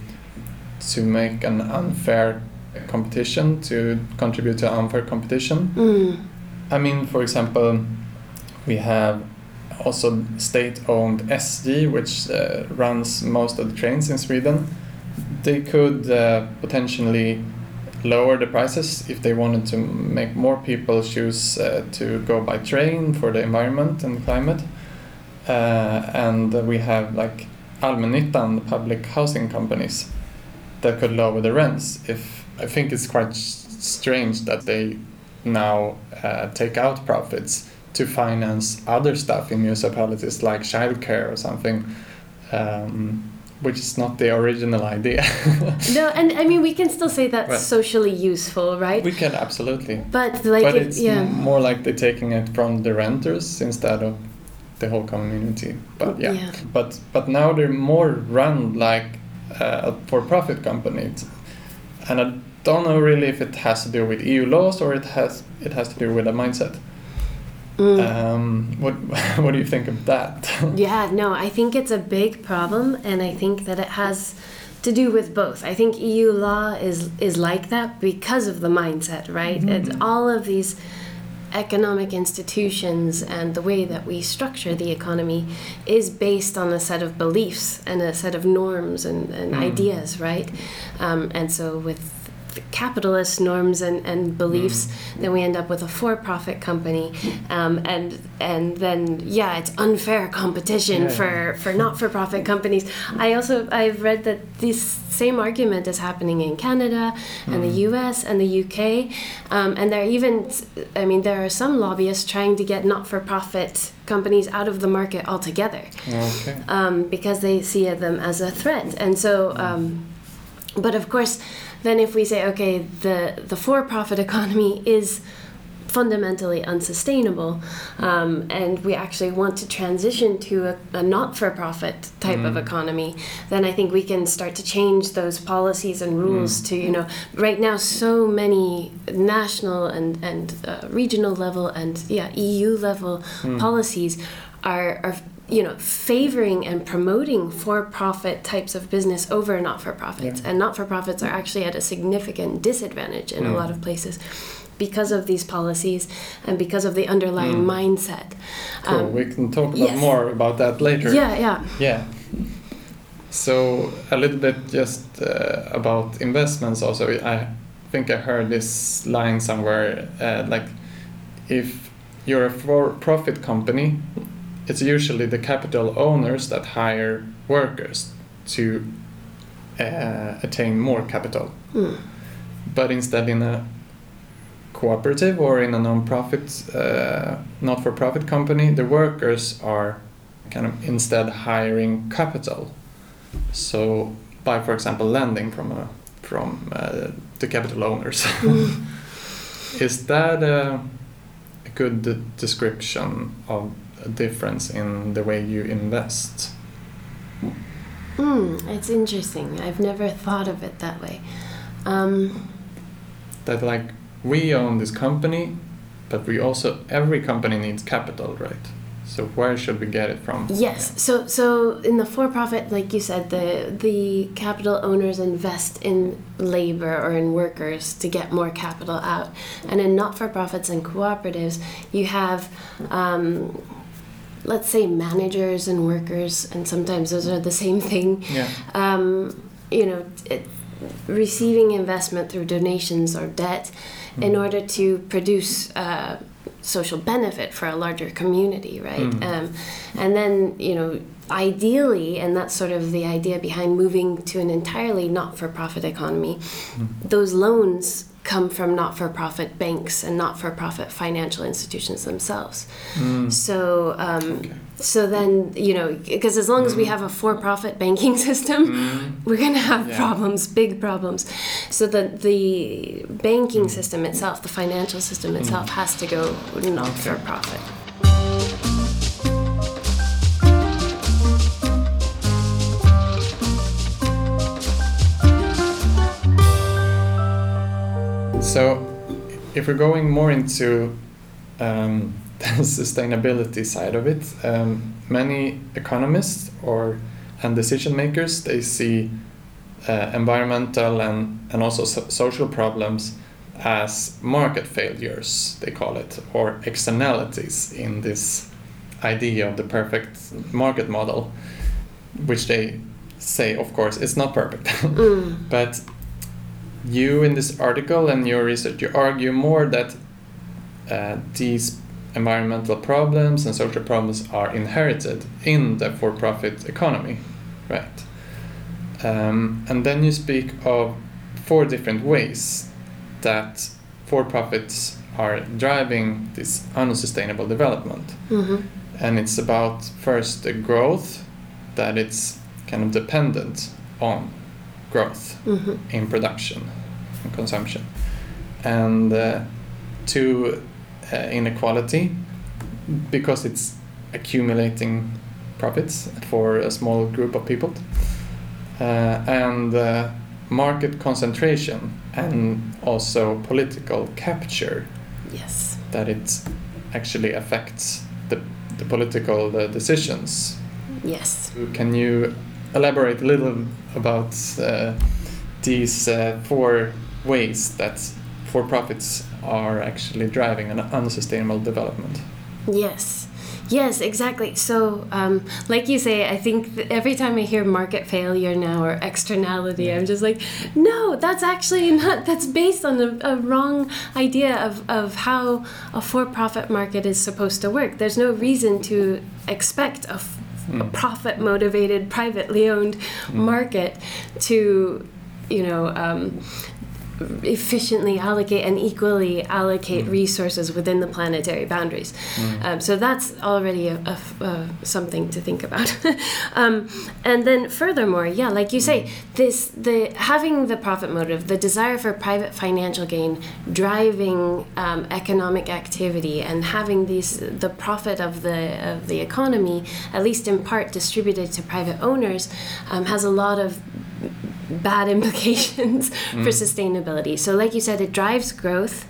to make an unfair competition to contribute to unfair competition. Mm. I mean, for example, we have also state-owned SJ, which uh, runs most of the trains in Sweden. They could uh, potentially lower the prices if they wanted to make more people choose uh, to go by train for the environment and climate. Uh, and we have like Allmännyttan, public housing companies, that could lower the rents. If I think it's quite strange that they now uh, take out profits to finance other stuff in municipalities like childcare or something, um, which is not the original idea. No, and I mean we can still say that's Well- socially useful, right? we can absolutely, but like, but it- it's yeah. more like they're taking it from the renters instead of the whole community. But yeah, Yeah. but but now they're more run like uh, a for-profit company, and I don't know really if it has to do with EU laws or it has it has to do with a mindset. Mm. Um, what what do you think of that? Yeah, no, I think it's a big problem, and I think that it has to do with both. I think EU law is is like that because of the mindset, right? It's all of these economic institutions and the way that we structure the economy is based on a set of beliefs and a set of norms and, and Mm. ideas, right? Um, and so with capitalist norms and, and beliefs, then we end up with a for-profit company, um, and and then yeah, it's unfair competition Yeah. for for not-for-profit companies. I also I've read that this same argument is happening in Canada and the U.S. and the U.K. Um, and there are even I mean there are some lobbyists trying to get not-for-profit companies out of the market altogether okay. um, because they see them as a threat. And so, um, but of course, then if we say, okay, the, the for profit economy is fundamentally unsustainable, um, and we actually want to transition to a, a not for profit type of economy, then I think we can start to change those policies and rules to, you know, right now, so many national and, and uh, regional level and, yeah, EU level policies are, are you know favoring and promoting for-profit types of business over not-for-profits Yeah. and not-for-profits are actually at a significant disadvantage in a Mm. lot of places because of these policies and because of the underlying Mm. mindset Cool. Um, we can talk about yes. more about that later. yeah yeah Yeah. So a little bit just uh, about investments. Also, I think I heard this line somewhere. Uh, like, if you're a for-profit company, it's usually the capital owners that hire workers to uh, attain more capital. Mm. But instead, in a cooperative or in a non-profit, uh, not-for-profit company, the workers are kind of instead hiring capital. So by, for example, lending from a, from uh, the capital owners. Is that a, a good de- description of a difference in the way you invest? mm, it's interesting i've never thought of it that way um, That like we own this company, but we also every company needs capital, right? So where should we get it from? Yes. So so in the for-profit, like you said, the the capital owners invest in labor or in workers to get more capital out, and in not-for-profits and cooperatives, you have. Um, Let's say managers and workers, and sometimes those are the same thing. Yeah. Um, you know, it, receiving investment through donations or debt in Mm. order to produce uh, social benefit for a larger community, right? Mm. Um, and then, you know, ideally, and that's sort of the idea behind moving to an entirely not for profit economy, Mm. those loans come from not-for-profit banks and not-for-profit financial institutions themselves. Mm. So, um, Okay. so then you know, because as long as we have a for-profit banking system, Mm. we're going to have Yeah. problems, big problems. So the the banking system itself, the financial system itself, has to go not-for-profit. So, if we're going more into um, the sustainability side of it, um, many economists or and decision makers they see uh, environmental and and also so- social problems as market failures they call it or externalities in this idea of the perfect market model, which they say of course it's not perfect, Mm. but you in this article and your research you argue more that uh, these environmental problems and social problems are inherited in the for-profit economy right? Um, and then you speak of four different ways that for-profits are driving this unsustainable development. Hmm and it's about first the growth that it's kind of dependent on growth hmm in production and consumption. And uh, to uh, inequality because it's accumulating profits for a small group of people. Uh, and uh, market concentration and also political capture Yes. that it actually affects the, the political uh, decisions Yes. can you elaborate a little about uh, these uh, four ways that for profits are actually driving an unsustainable development? Yes. Yes, exactly. So, um, like you say, I think every time I hear market failure now or externality, I'm just like, no, that's actually not, that's based on a, a wrong idea of, of how a for profit market is supposed to work. There's no reason to expect a, f- a Mm. profit motivated, privately owned market to, you know, um, efficiently allocate and equally allocate Mm. resources within the planetary boundaries. Mm. Um, so that's already a, a uh, something to think about. um, and then furthermore, yeah, like you say, this the having the profit motive, the desire for private financial gain, driving um, economic activity, and having these the profit of the of the economy, at least in part distributed to private owners, um, has a lot of bad implications for sustainability. So, like you said, it drives growth.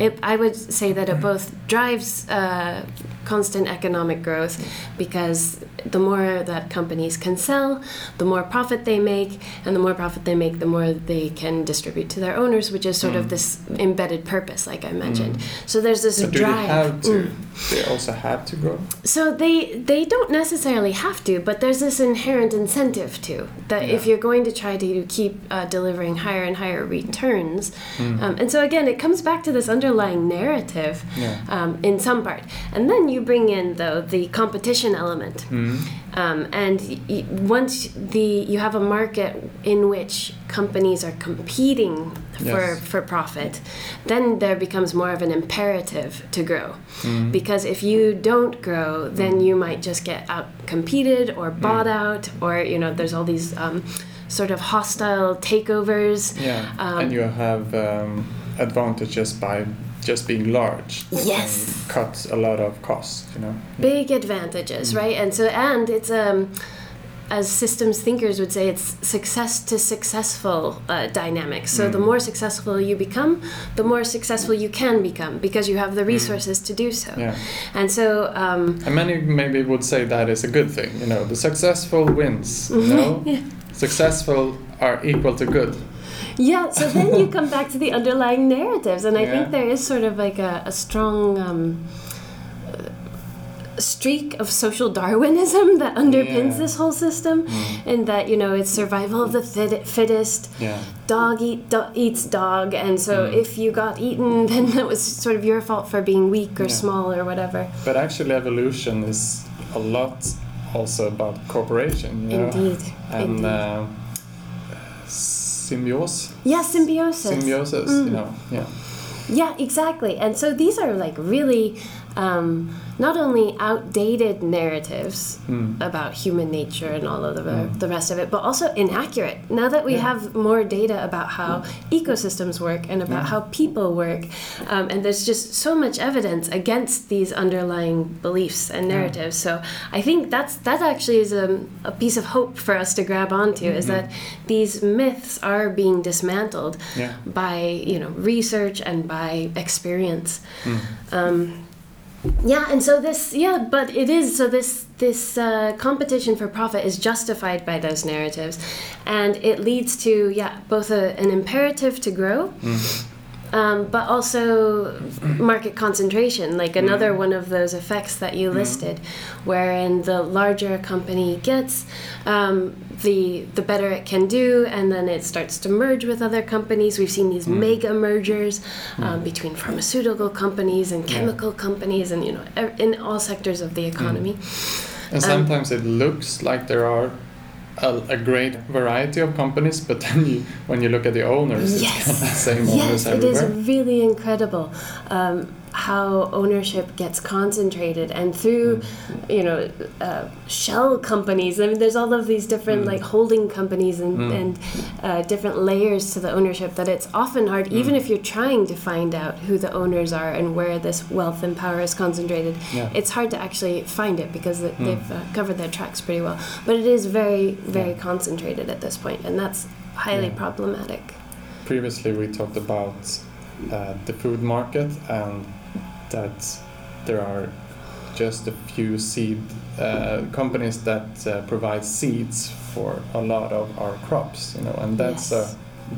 It, I would say that it both drives uh, constant economic growth because the more that companies can sell, the more profit they make, and the more profit they make, the more they can distribute to their owners, which is sort of this embedded purpose, like I mentioned. So there's this So do drive. they have to? Mm. They also have to grow. So they they don't necessarily have to, but there's this inherent incentive to that if you're going to try to keep uh, delivering higher and higher returns, Mm. um, and so again it comes back to this underlying narrative Yeah. um, in some part, and then you bring in though the competition element. Mm. Um, and y- once the you have a market in which companies are competing for, Yes. for profit, then there becomes more of an imperative to grow. Mm. Because if you don't grow, then you might just get out competed or bought out, or you know, there's all these um, sort of hostile takeovers. Yeah. Um, and you have um, advantages by just being large. Yes. And cut a lot of costs. You know. big advantages, Mm. right? And so, and it's um, as systems thinkers would say, it's success to successful uh, dynamics. So the Mm. more successful you become, the more successful you can become because you have the resources to do so. Mm. Yeah. And so, um, And many maybe would say that is a good thing. You know, the successful wins. You know, Yeah. successful are equal to good. Yeah. So then you come back to the underlying narratives, and I Yeah. think there is sort of like a, a strong. Um, streak of social darwinism that underpins Yeah. this whole system and that you know it's survival of the fit- fittest Yeah. dog eat do- eats dog and so Mm. if you got eaten then that was sort of your fault for being weak or Yeah. small or whatever But actually, evolution is a lot also about cooperation. You know? indeed And indeed uh, symbiose, Yeah, symbiosis. symbiosis. Mm. You know, yeah. Yeah, exactly. And so these are like really um, not only outdated narratives Mm. about human nature and all of the, Mm. the rest of it, but also inaccurate. Now that we Yeah. have more data about how ecosystems work and about Yeah. how people work, um, and there's just so much evidence against these underlying beliefs and Yeah. narratives. So I think that's that actually is a, a piece of hope for us to grab onto is Mhm. that these myths are being dismantled Yeah. by you know research and by experience. Mm. Um, yeah, and so this yeah, but it is so this this uh, competition for profit is justified by those narratives, and it leads to yeah both a, an imperative to grow. Mm. Um, but also market concentration, like another Mm. one of those effects that you Mm. listed, wherein the larger a company gets, um, the the better it can do, and then it starts to merge with other companies. We've seen these Mm. mega mergers um, between pharmaceutical companies and chemical companies, and you know, in all sectors of the economy. And Um, sometimes it looks like there are a, a great variety of companies, but then you, when you look at the owners, it's Yes. kind of the same Yes, owners it is really incredible um, how ownership gets concentrated, and through Mm. you know uh, shell companies. I mean, there's all of these different Mm. like holding companies and Mm. and uh, different layers to the ownership that it's often hard, even Mm. if you're trying to find out who the owners are and where this wealth and power is concentrated. Yeah. It's hard to actually find it because Mm. they've uh, covered their tracks pretty well. But it is very very Yeah. concentrated at this point, and that's highly Yeah. problematic. Previously, we talked about uh, the food market and that there are just a few seed uh, companies that uh, provide seeds for a lot of our crops, you know, and that's Yes. a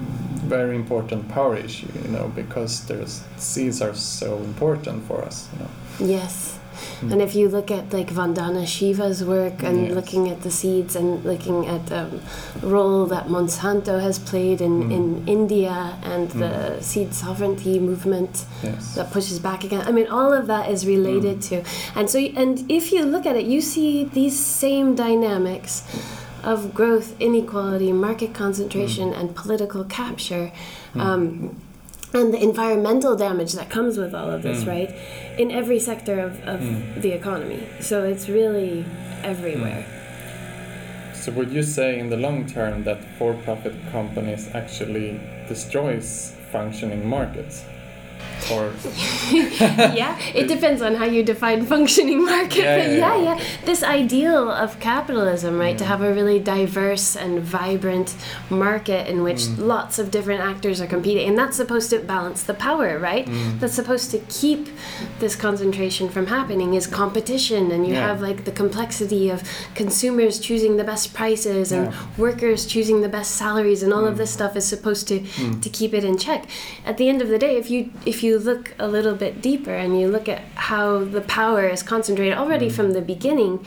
very important power issue, you know, because there's seeds are so important for us, you know. Yes. Mm. And if you look at like Vandana Shiva's work and Yes. looking at the seeds and looking at the um, role that Monsanto has played in, Mm. in India and the seed sovereignty movement Yes. that pushes back again. I mean, all of that is related Mm. to, and so and if you look at it, you see these same dynamics of growth, inequality, market concentration, and political capture. Mm. Um, and the environmental damage that comes with all of this, Mm. right? In every sector of, of Mm. the economy. So it's really everywhere. So would you say in the long term that for-profit companies actually destroys functioning markets? Or yeah, it depends on how you define functioning market. Yeah, yeah, yeah, yeah. yeah, This ideal of capitalism, right, to Mm. have a really diverse and vibrant market in which Mm. lots of different actors are competing, and that's supposed to balance the power, right? Mm. That's supposed to keep this concentration from happening is competition, and you have like the complexity of consumers choosing the best prices and workers choosing the best salaries, and all of Mm. this stuff is supposed to Mm. to keep it in check. At the end of the day, if you if you look a little bit deeper and you look at how the power is concentrated already Mm. from the beginning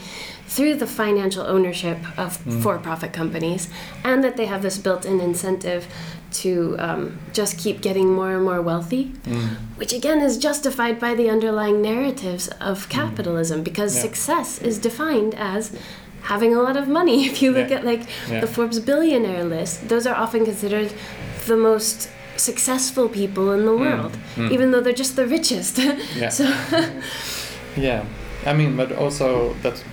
through the financial ownership of Mm. for-profit companies, and that they have this built-in incentive to um, just keep getting more and more wealthy, Mm. which again is justified by the underlying narratives of capitalism because Yeah. success is defined as having a lot of money. If you look Yeah. at like Yeah. the Forbes billionaire list, those are often considered the most successful people in the Mm, world, mm. even though they're just the richest. Yeah. so Yeah, I mean, but also that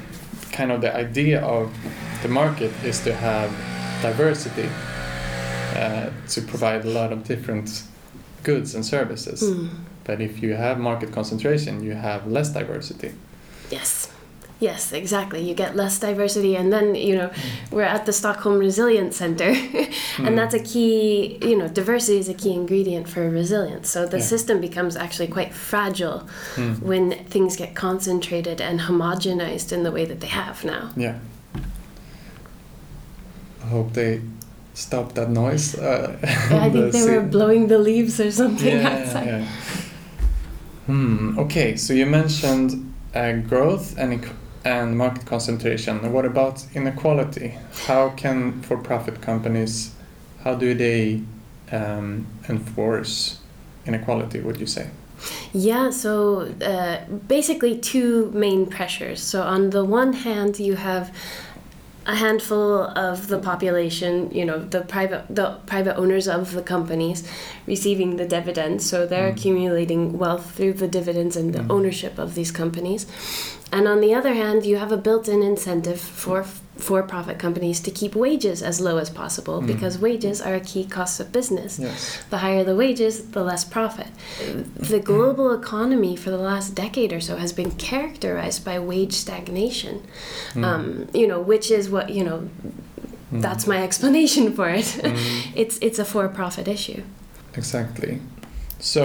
kind of the idea of the market is to have diversity, uh, to provide a lot of different goods and services. Mm, But if you have market concentration, you have less diversity. yes. Yes, exactly. You get less diversity, and then you know we're at the Stockholm Resilience Center, and Mm. that's a key. You know, diversity is a key ingredient for resilience. So the Yeah. system becomes actually quite fragile Mm. when things get concentrated and homogenized in the way that they have now. Yeah. I hope they stop that noise. Uh, I the think they were blowing the leaves or something yeah, outside. yeah. Hmm. Okay, so you mentioned uh, growth and and market concentration. What about inequality? How can for-profit companies, how do they um, enforce inequality? Would you say? Yeah, so uh, basically two main pressures. So on the one hand, you have a handful of the population, you know, the private the private owners of the companies receiving the dividends. So they're Mm. accumulating wealth through the dividends and the Mm. ownership of these companies. And on the other hand, you have a built-in incentive for for-profit companies to keep wages as low as possible Mm. because wages are a key cost of business. Yes. The higher the wages, the less profit. The global economy for the last decade or so has been characterized by wage stagnation. Mm. Um, you know, which is what you know. Mm. That's my explanation for it. Mm. it's it's a for-profit issue. Exactly. So,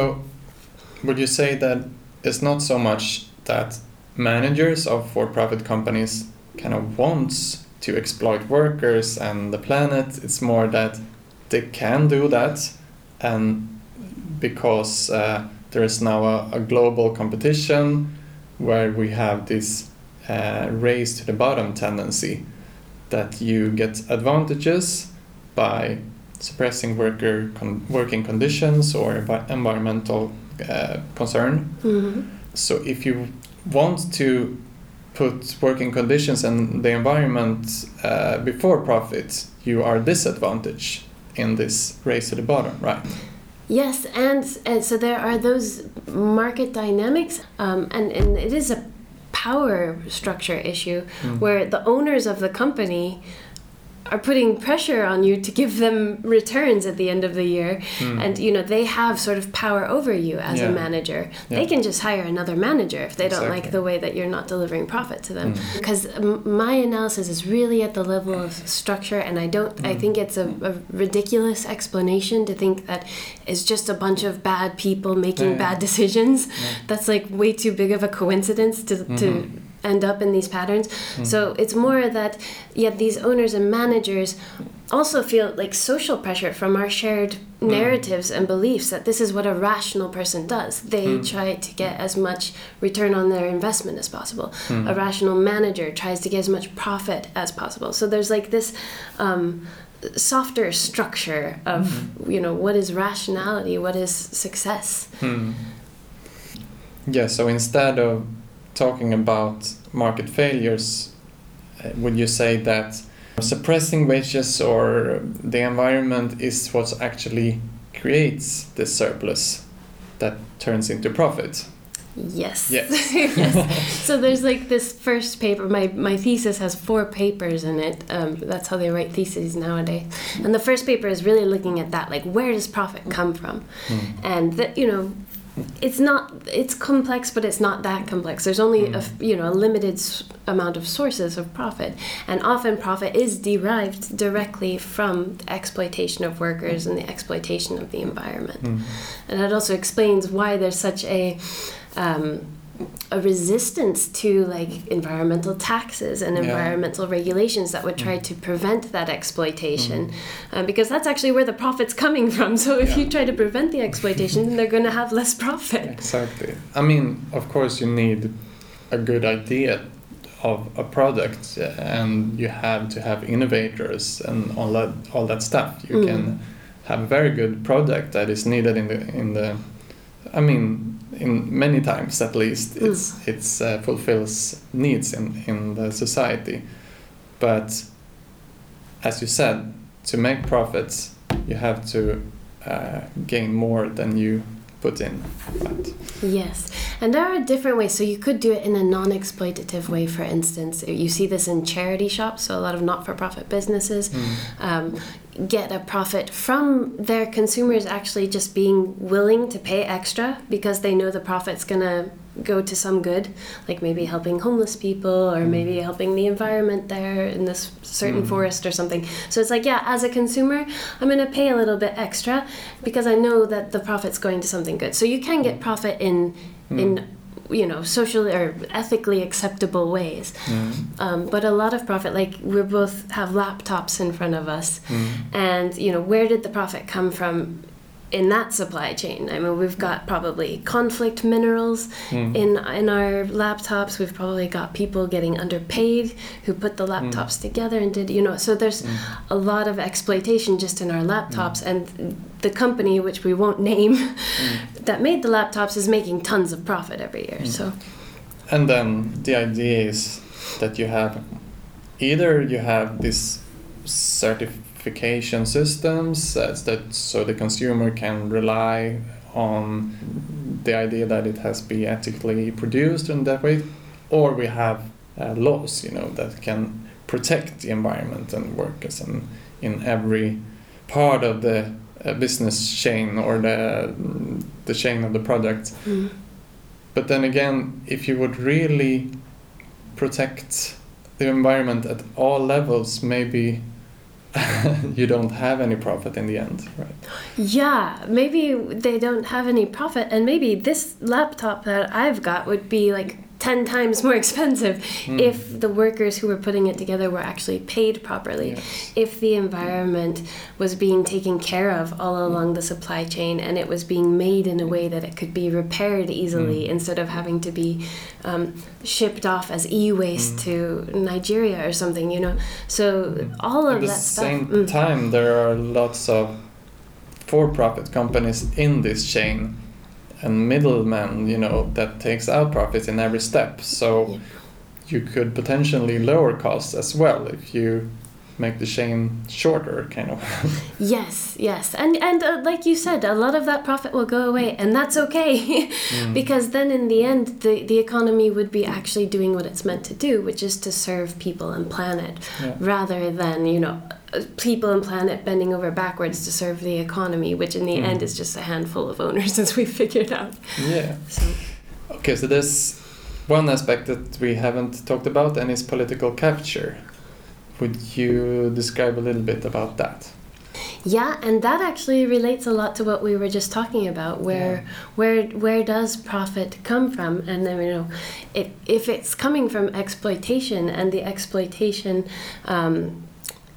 would you say that it's not so much that managers of for-profit companies kind of wants to exploit workers and the planet? It's more that they can do that, and because uh, there is now a, a global competition where we have this uh, race to the bottom tendency that you get advantages by suppressing worker con- working conditions or envi- environmental uh, concern. hmm So if you want to put working conditions and the environment uh, before profit, you are disadvantaged in this race to the bottom, right? Yes, and, and so there are those market dynamics, um, and and it is a power structure issue Mm. where the owners of the company are putting pressure on you to give them returns at the end of the year Mm. and you know they have sort of power over you as Yeah. a manager they can just hire another manager if they don't like the way that you're not delivering profit to them Mm. because my analysis is really at the level of structure and i don't i Mm. think it's a, a ridiculous explanation to think that it's just a bunch of bad people making Yeah, yeah. bad decisions Yeah. that's like way too big of a coincidence to, to Mhm. End up in these patterns Mm. so it's more that yet these owners and managers also feel like social pressure from our shared Mm. narratives and beliefs that this is what a rational person does. They Mm. try to get as much return on their investment as possible. Mm. A rational manager tries to get as much profit as possible. So there's like this um, softer structure of Mm-hmm. you know what is rationality, what is success. Hmm. Yeah, so instead of talking about market failures, uh, would you say that suppressing wages or the environment is what actually creates the surplus that turns into profit? Yes. Yes. yes. So there's like this first paper. My my thesis has four papers in it. Um, that's how they write theses nowadays. And the first paper is really looking at that, like where does profit come from? Hmm. And that you know, it's not it's complex, but it's not that complex. There's only a f- you know a limited amount of sources of profit, and often profit is derived directly from the exploitation of workers and the exploitation of the environment. Hmm. And that also explains why there's such a um, a resistance to like environmental taxes and Yeah. environmental regulations that would try Mm. to prevent that exploitation, uh, because that's actually where the profit's coming from. So if you try to prevent the exploitation, then they're going to have less profit. Exactly. I mean, of course, you need a good idea of a product, and you have to have innovators and all that all that stuff. You Mm. can have a very good product that is needed in the in the. I mean, in many times at least, Mm. it's it's uh, fulfills needs in in the society, but as you said, to make profits, you have to uh, gain more than you put in. But, Yes, and there are different ways. So you could do it in a non-exploitative way. For instance, you see this in charity shops. So a lot of not-for-profit businesses mm, um, get a profit from their consumers actually just being willing to pay extra because they know the profit's gonna go to some good, like maybe helping homeless people or Mm. maybe helping the environment there in this certain Mm. forest or something. So it's like, yeah, as a consumer, I'm gonna pay a little bit extra because I know that the profit's going to something good. So you can get profit in mm, in you know socially or ethically acceptable ways. mm, Um, but a lot of profit, like we both have laptops in front of us, mm, and you know where did the profit come from in that supply chain? I mean, we've got probably conflict minerals mm. in in our laptops. We've probably got people getting underpaid who put the laptops together and did you know. So there's Mm. a lot of exploitation just in our laptops, and the company which we won't name Mm. that made the laptops is making tons of profit every year. Mm. So And then the idea is that you have either you have this certification systems uh, that so the consumer can rely on the idea that it has been ethically produced in that way, or we have uh, laws, you know, that can protect the environment and workers and in every part of the uh, business chain or the the chain of the product. Mm. But then again, if you would really protect the environment at all levels, maybe you don't have any profit in the end, right? Yeah, maybe they don't have any profit, and maybe this laptop that I've got would be like 10 times more expensive Hmm. if the workers who were putting it together were actually paid properly. Yes. If the environment was being taken care of all along the supply chain and it was being made in a way that it could be repaired easily Mm. instead of having to be um, shipped off as e waste Mm. to Nigeria or something, you know. So all of At the that stuff. same mm. time, there are lots of for-profit companies in this chain and middlemen, you know, that takes out profits in every step. So Yeah. you could potentially lower costs as well if you make the chain shorter, kind of. Yes, yes, and and uh, like you said, a lot of that profit will go away, and that's okay, Mm. because then in the end, the the economy would be actually doing what it's meant to do, which is to serve people and planet, Yeah. rather than you know people and planet bending over backwards to serve the economy, which in the Mm. end is just a handful of owners, as we figured out. Yeah. So Okay, so there's one aspect that we haven't talked about, and is political capture. Would you describe a little bit about that? yeah, and that actually relates a lot to what we were just talking about, where Yeah. where where does profit come from and then you know if, if it's coming from exploitation and the exploitation um,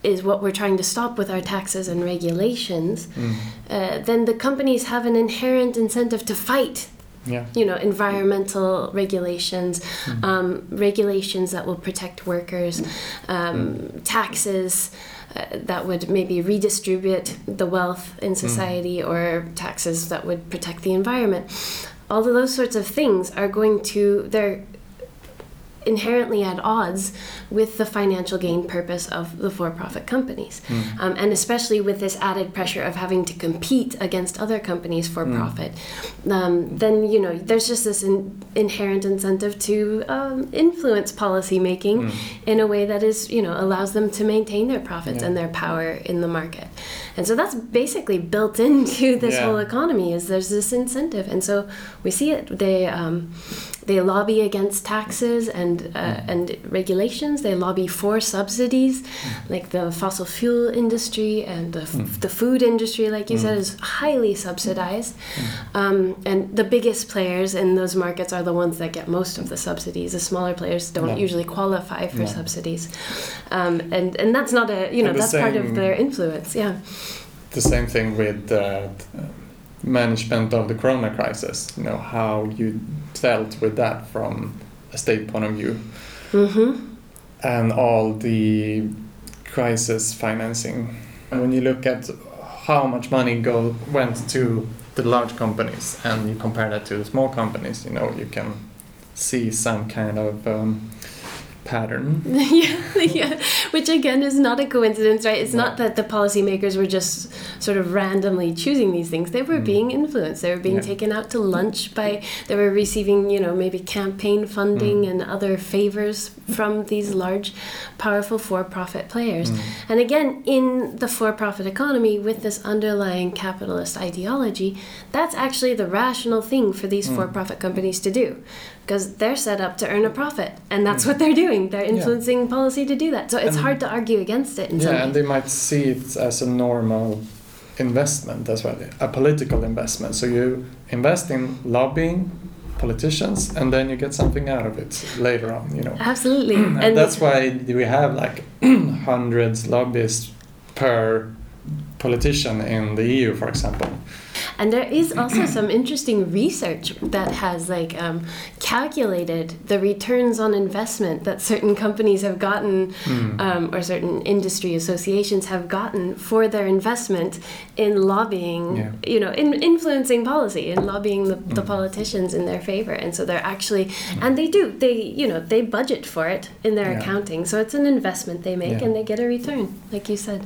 is what we're trying to stop with our taxes and regulations Mm. uh, then the companies have an inherent incentive to fight Yeah. you know environmental regulations Mm. um, regulations that will protect workers um, taxes uh, that would maybe redistribute the wealth in society or taxes that would protect the environment all of those sorts of things are going to they're inherently at odds with the financial gain purpose of the for-profit companies Mm. um, and especially with this added pressure of having to compete against other companies for Mm. profit um, then you know there's just this in, inherent incentive to um, influence policy making Mm. in a way that is you know allows them to maintain their profits Yeah. and their power in the market and so that's basically built into this Yeah. whole economy is there's this incentive and so we see it they um, they lobby against taxes and uh, and regulations. They lobby for subsidies, like the fossil fuel industry and the, f- Mm. the food industry, like you said, Mm. is highly subsidized. Um, and the biggest players in those markets are the ones that get most of the subsidies. The smaller players don't Yeah. usually qualify for Yeah. subsidies, um, and and that's not a you know that's part of their influence. Yeah. The same thing with uh, management of the corona crisis. You know how you dealt with that from a state point of view, Mm-hmm. and all the crisis financing. And when you look at how much money go went to the large companies, and you compare that to the small companies, you know you can see some kind of um, pattern. yeah, yeah, which again is not a coincidence, right? It's No. not that the policymakers were just sort of randomly choosing these things. They were Mm. being influenced. They were being Yeah. taken out to lunch by. They were receiving, you know, maybe campaign funding Mm. and other favors from these large, powerful for-profit players. Mm. And again, in the for-profit economy, with this underlying capitalist ideology, that's actually the rational thing for these Mm. for-profit companies to do, because they're set up to earn a profit, and that's what they're doing. They're Yeah. influencing policy to do that. So it's And- hard to argue against it Yeah, and they might see it as a normal investment as well, a political investment. So you invest in lobbying politicians, and then you get something out of it later on. You know, Absolutely, and that's why we have like hundreds lobbyists per politician in the EU, for example. And there is also some interesting research that has like um, calculated the returns on investment that certain companies have gotten, Mm. um, or certain industry associations have gotten for their investment in lobbying, Yeah. you know, in influencing policy and lobbying the, the Mm. politicians in their favor. And so they're actually, and they do, they, you know, they budget for it in their Yeah. accounting. So it's an investment they make Yeah. and they get a return, like you said.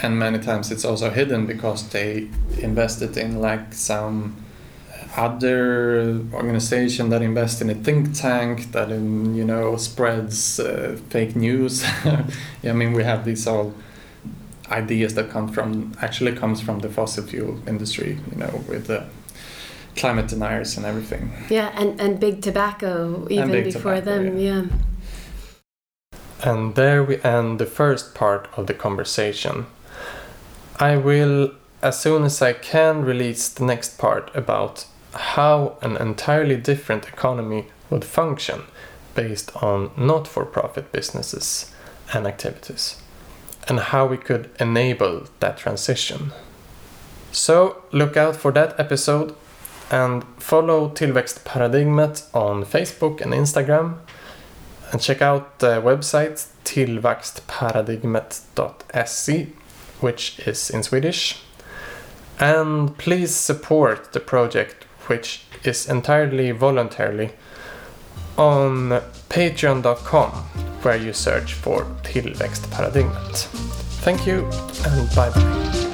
And many times it's also hidden because they invested in like some other organization that invests in a think tank that um, you know spreads uh, fake news yeah, i mean we have these all ideas that come from actually comes from the fossil fuel industry you know with the climate deniers and everything Yeah, and, and big tobacco even big before tobacco, them, yeah. yeah. And there we end the first part of the conversation. I will, as soon as I can, release the next part about how an entirely different economy would function based on not for profit businesses and activities, and how we could enable that transition. So, look out for that episode and follow Tillväxtparadigmet on Facebook and Instagram and check out the website tillväxtparadigmet.se which is in Swedish and please support the project which is entirely voluntarily on patreon.com where you search for tillväxtparadigmet. Thank you and bye bye.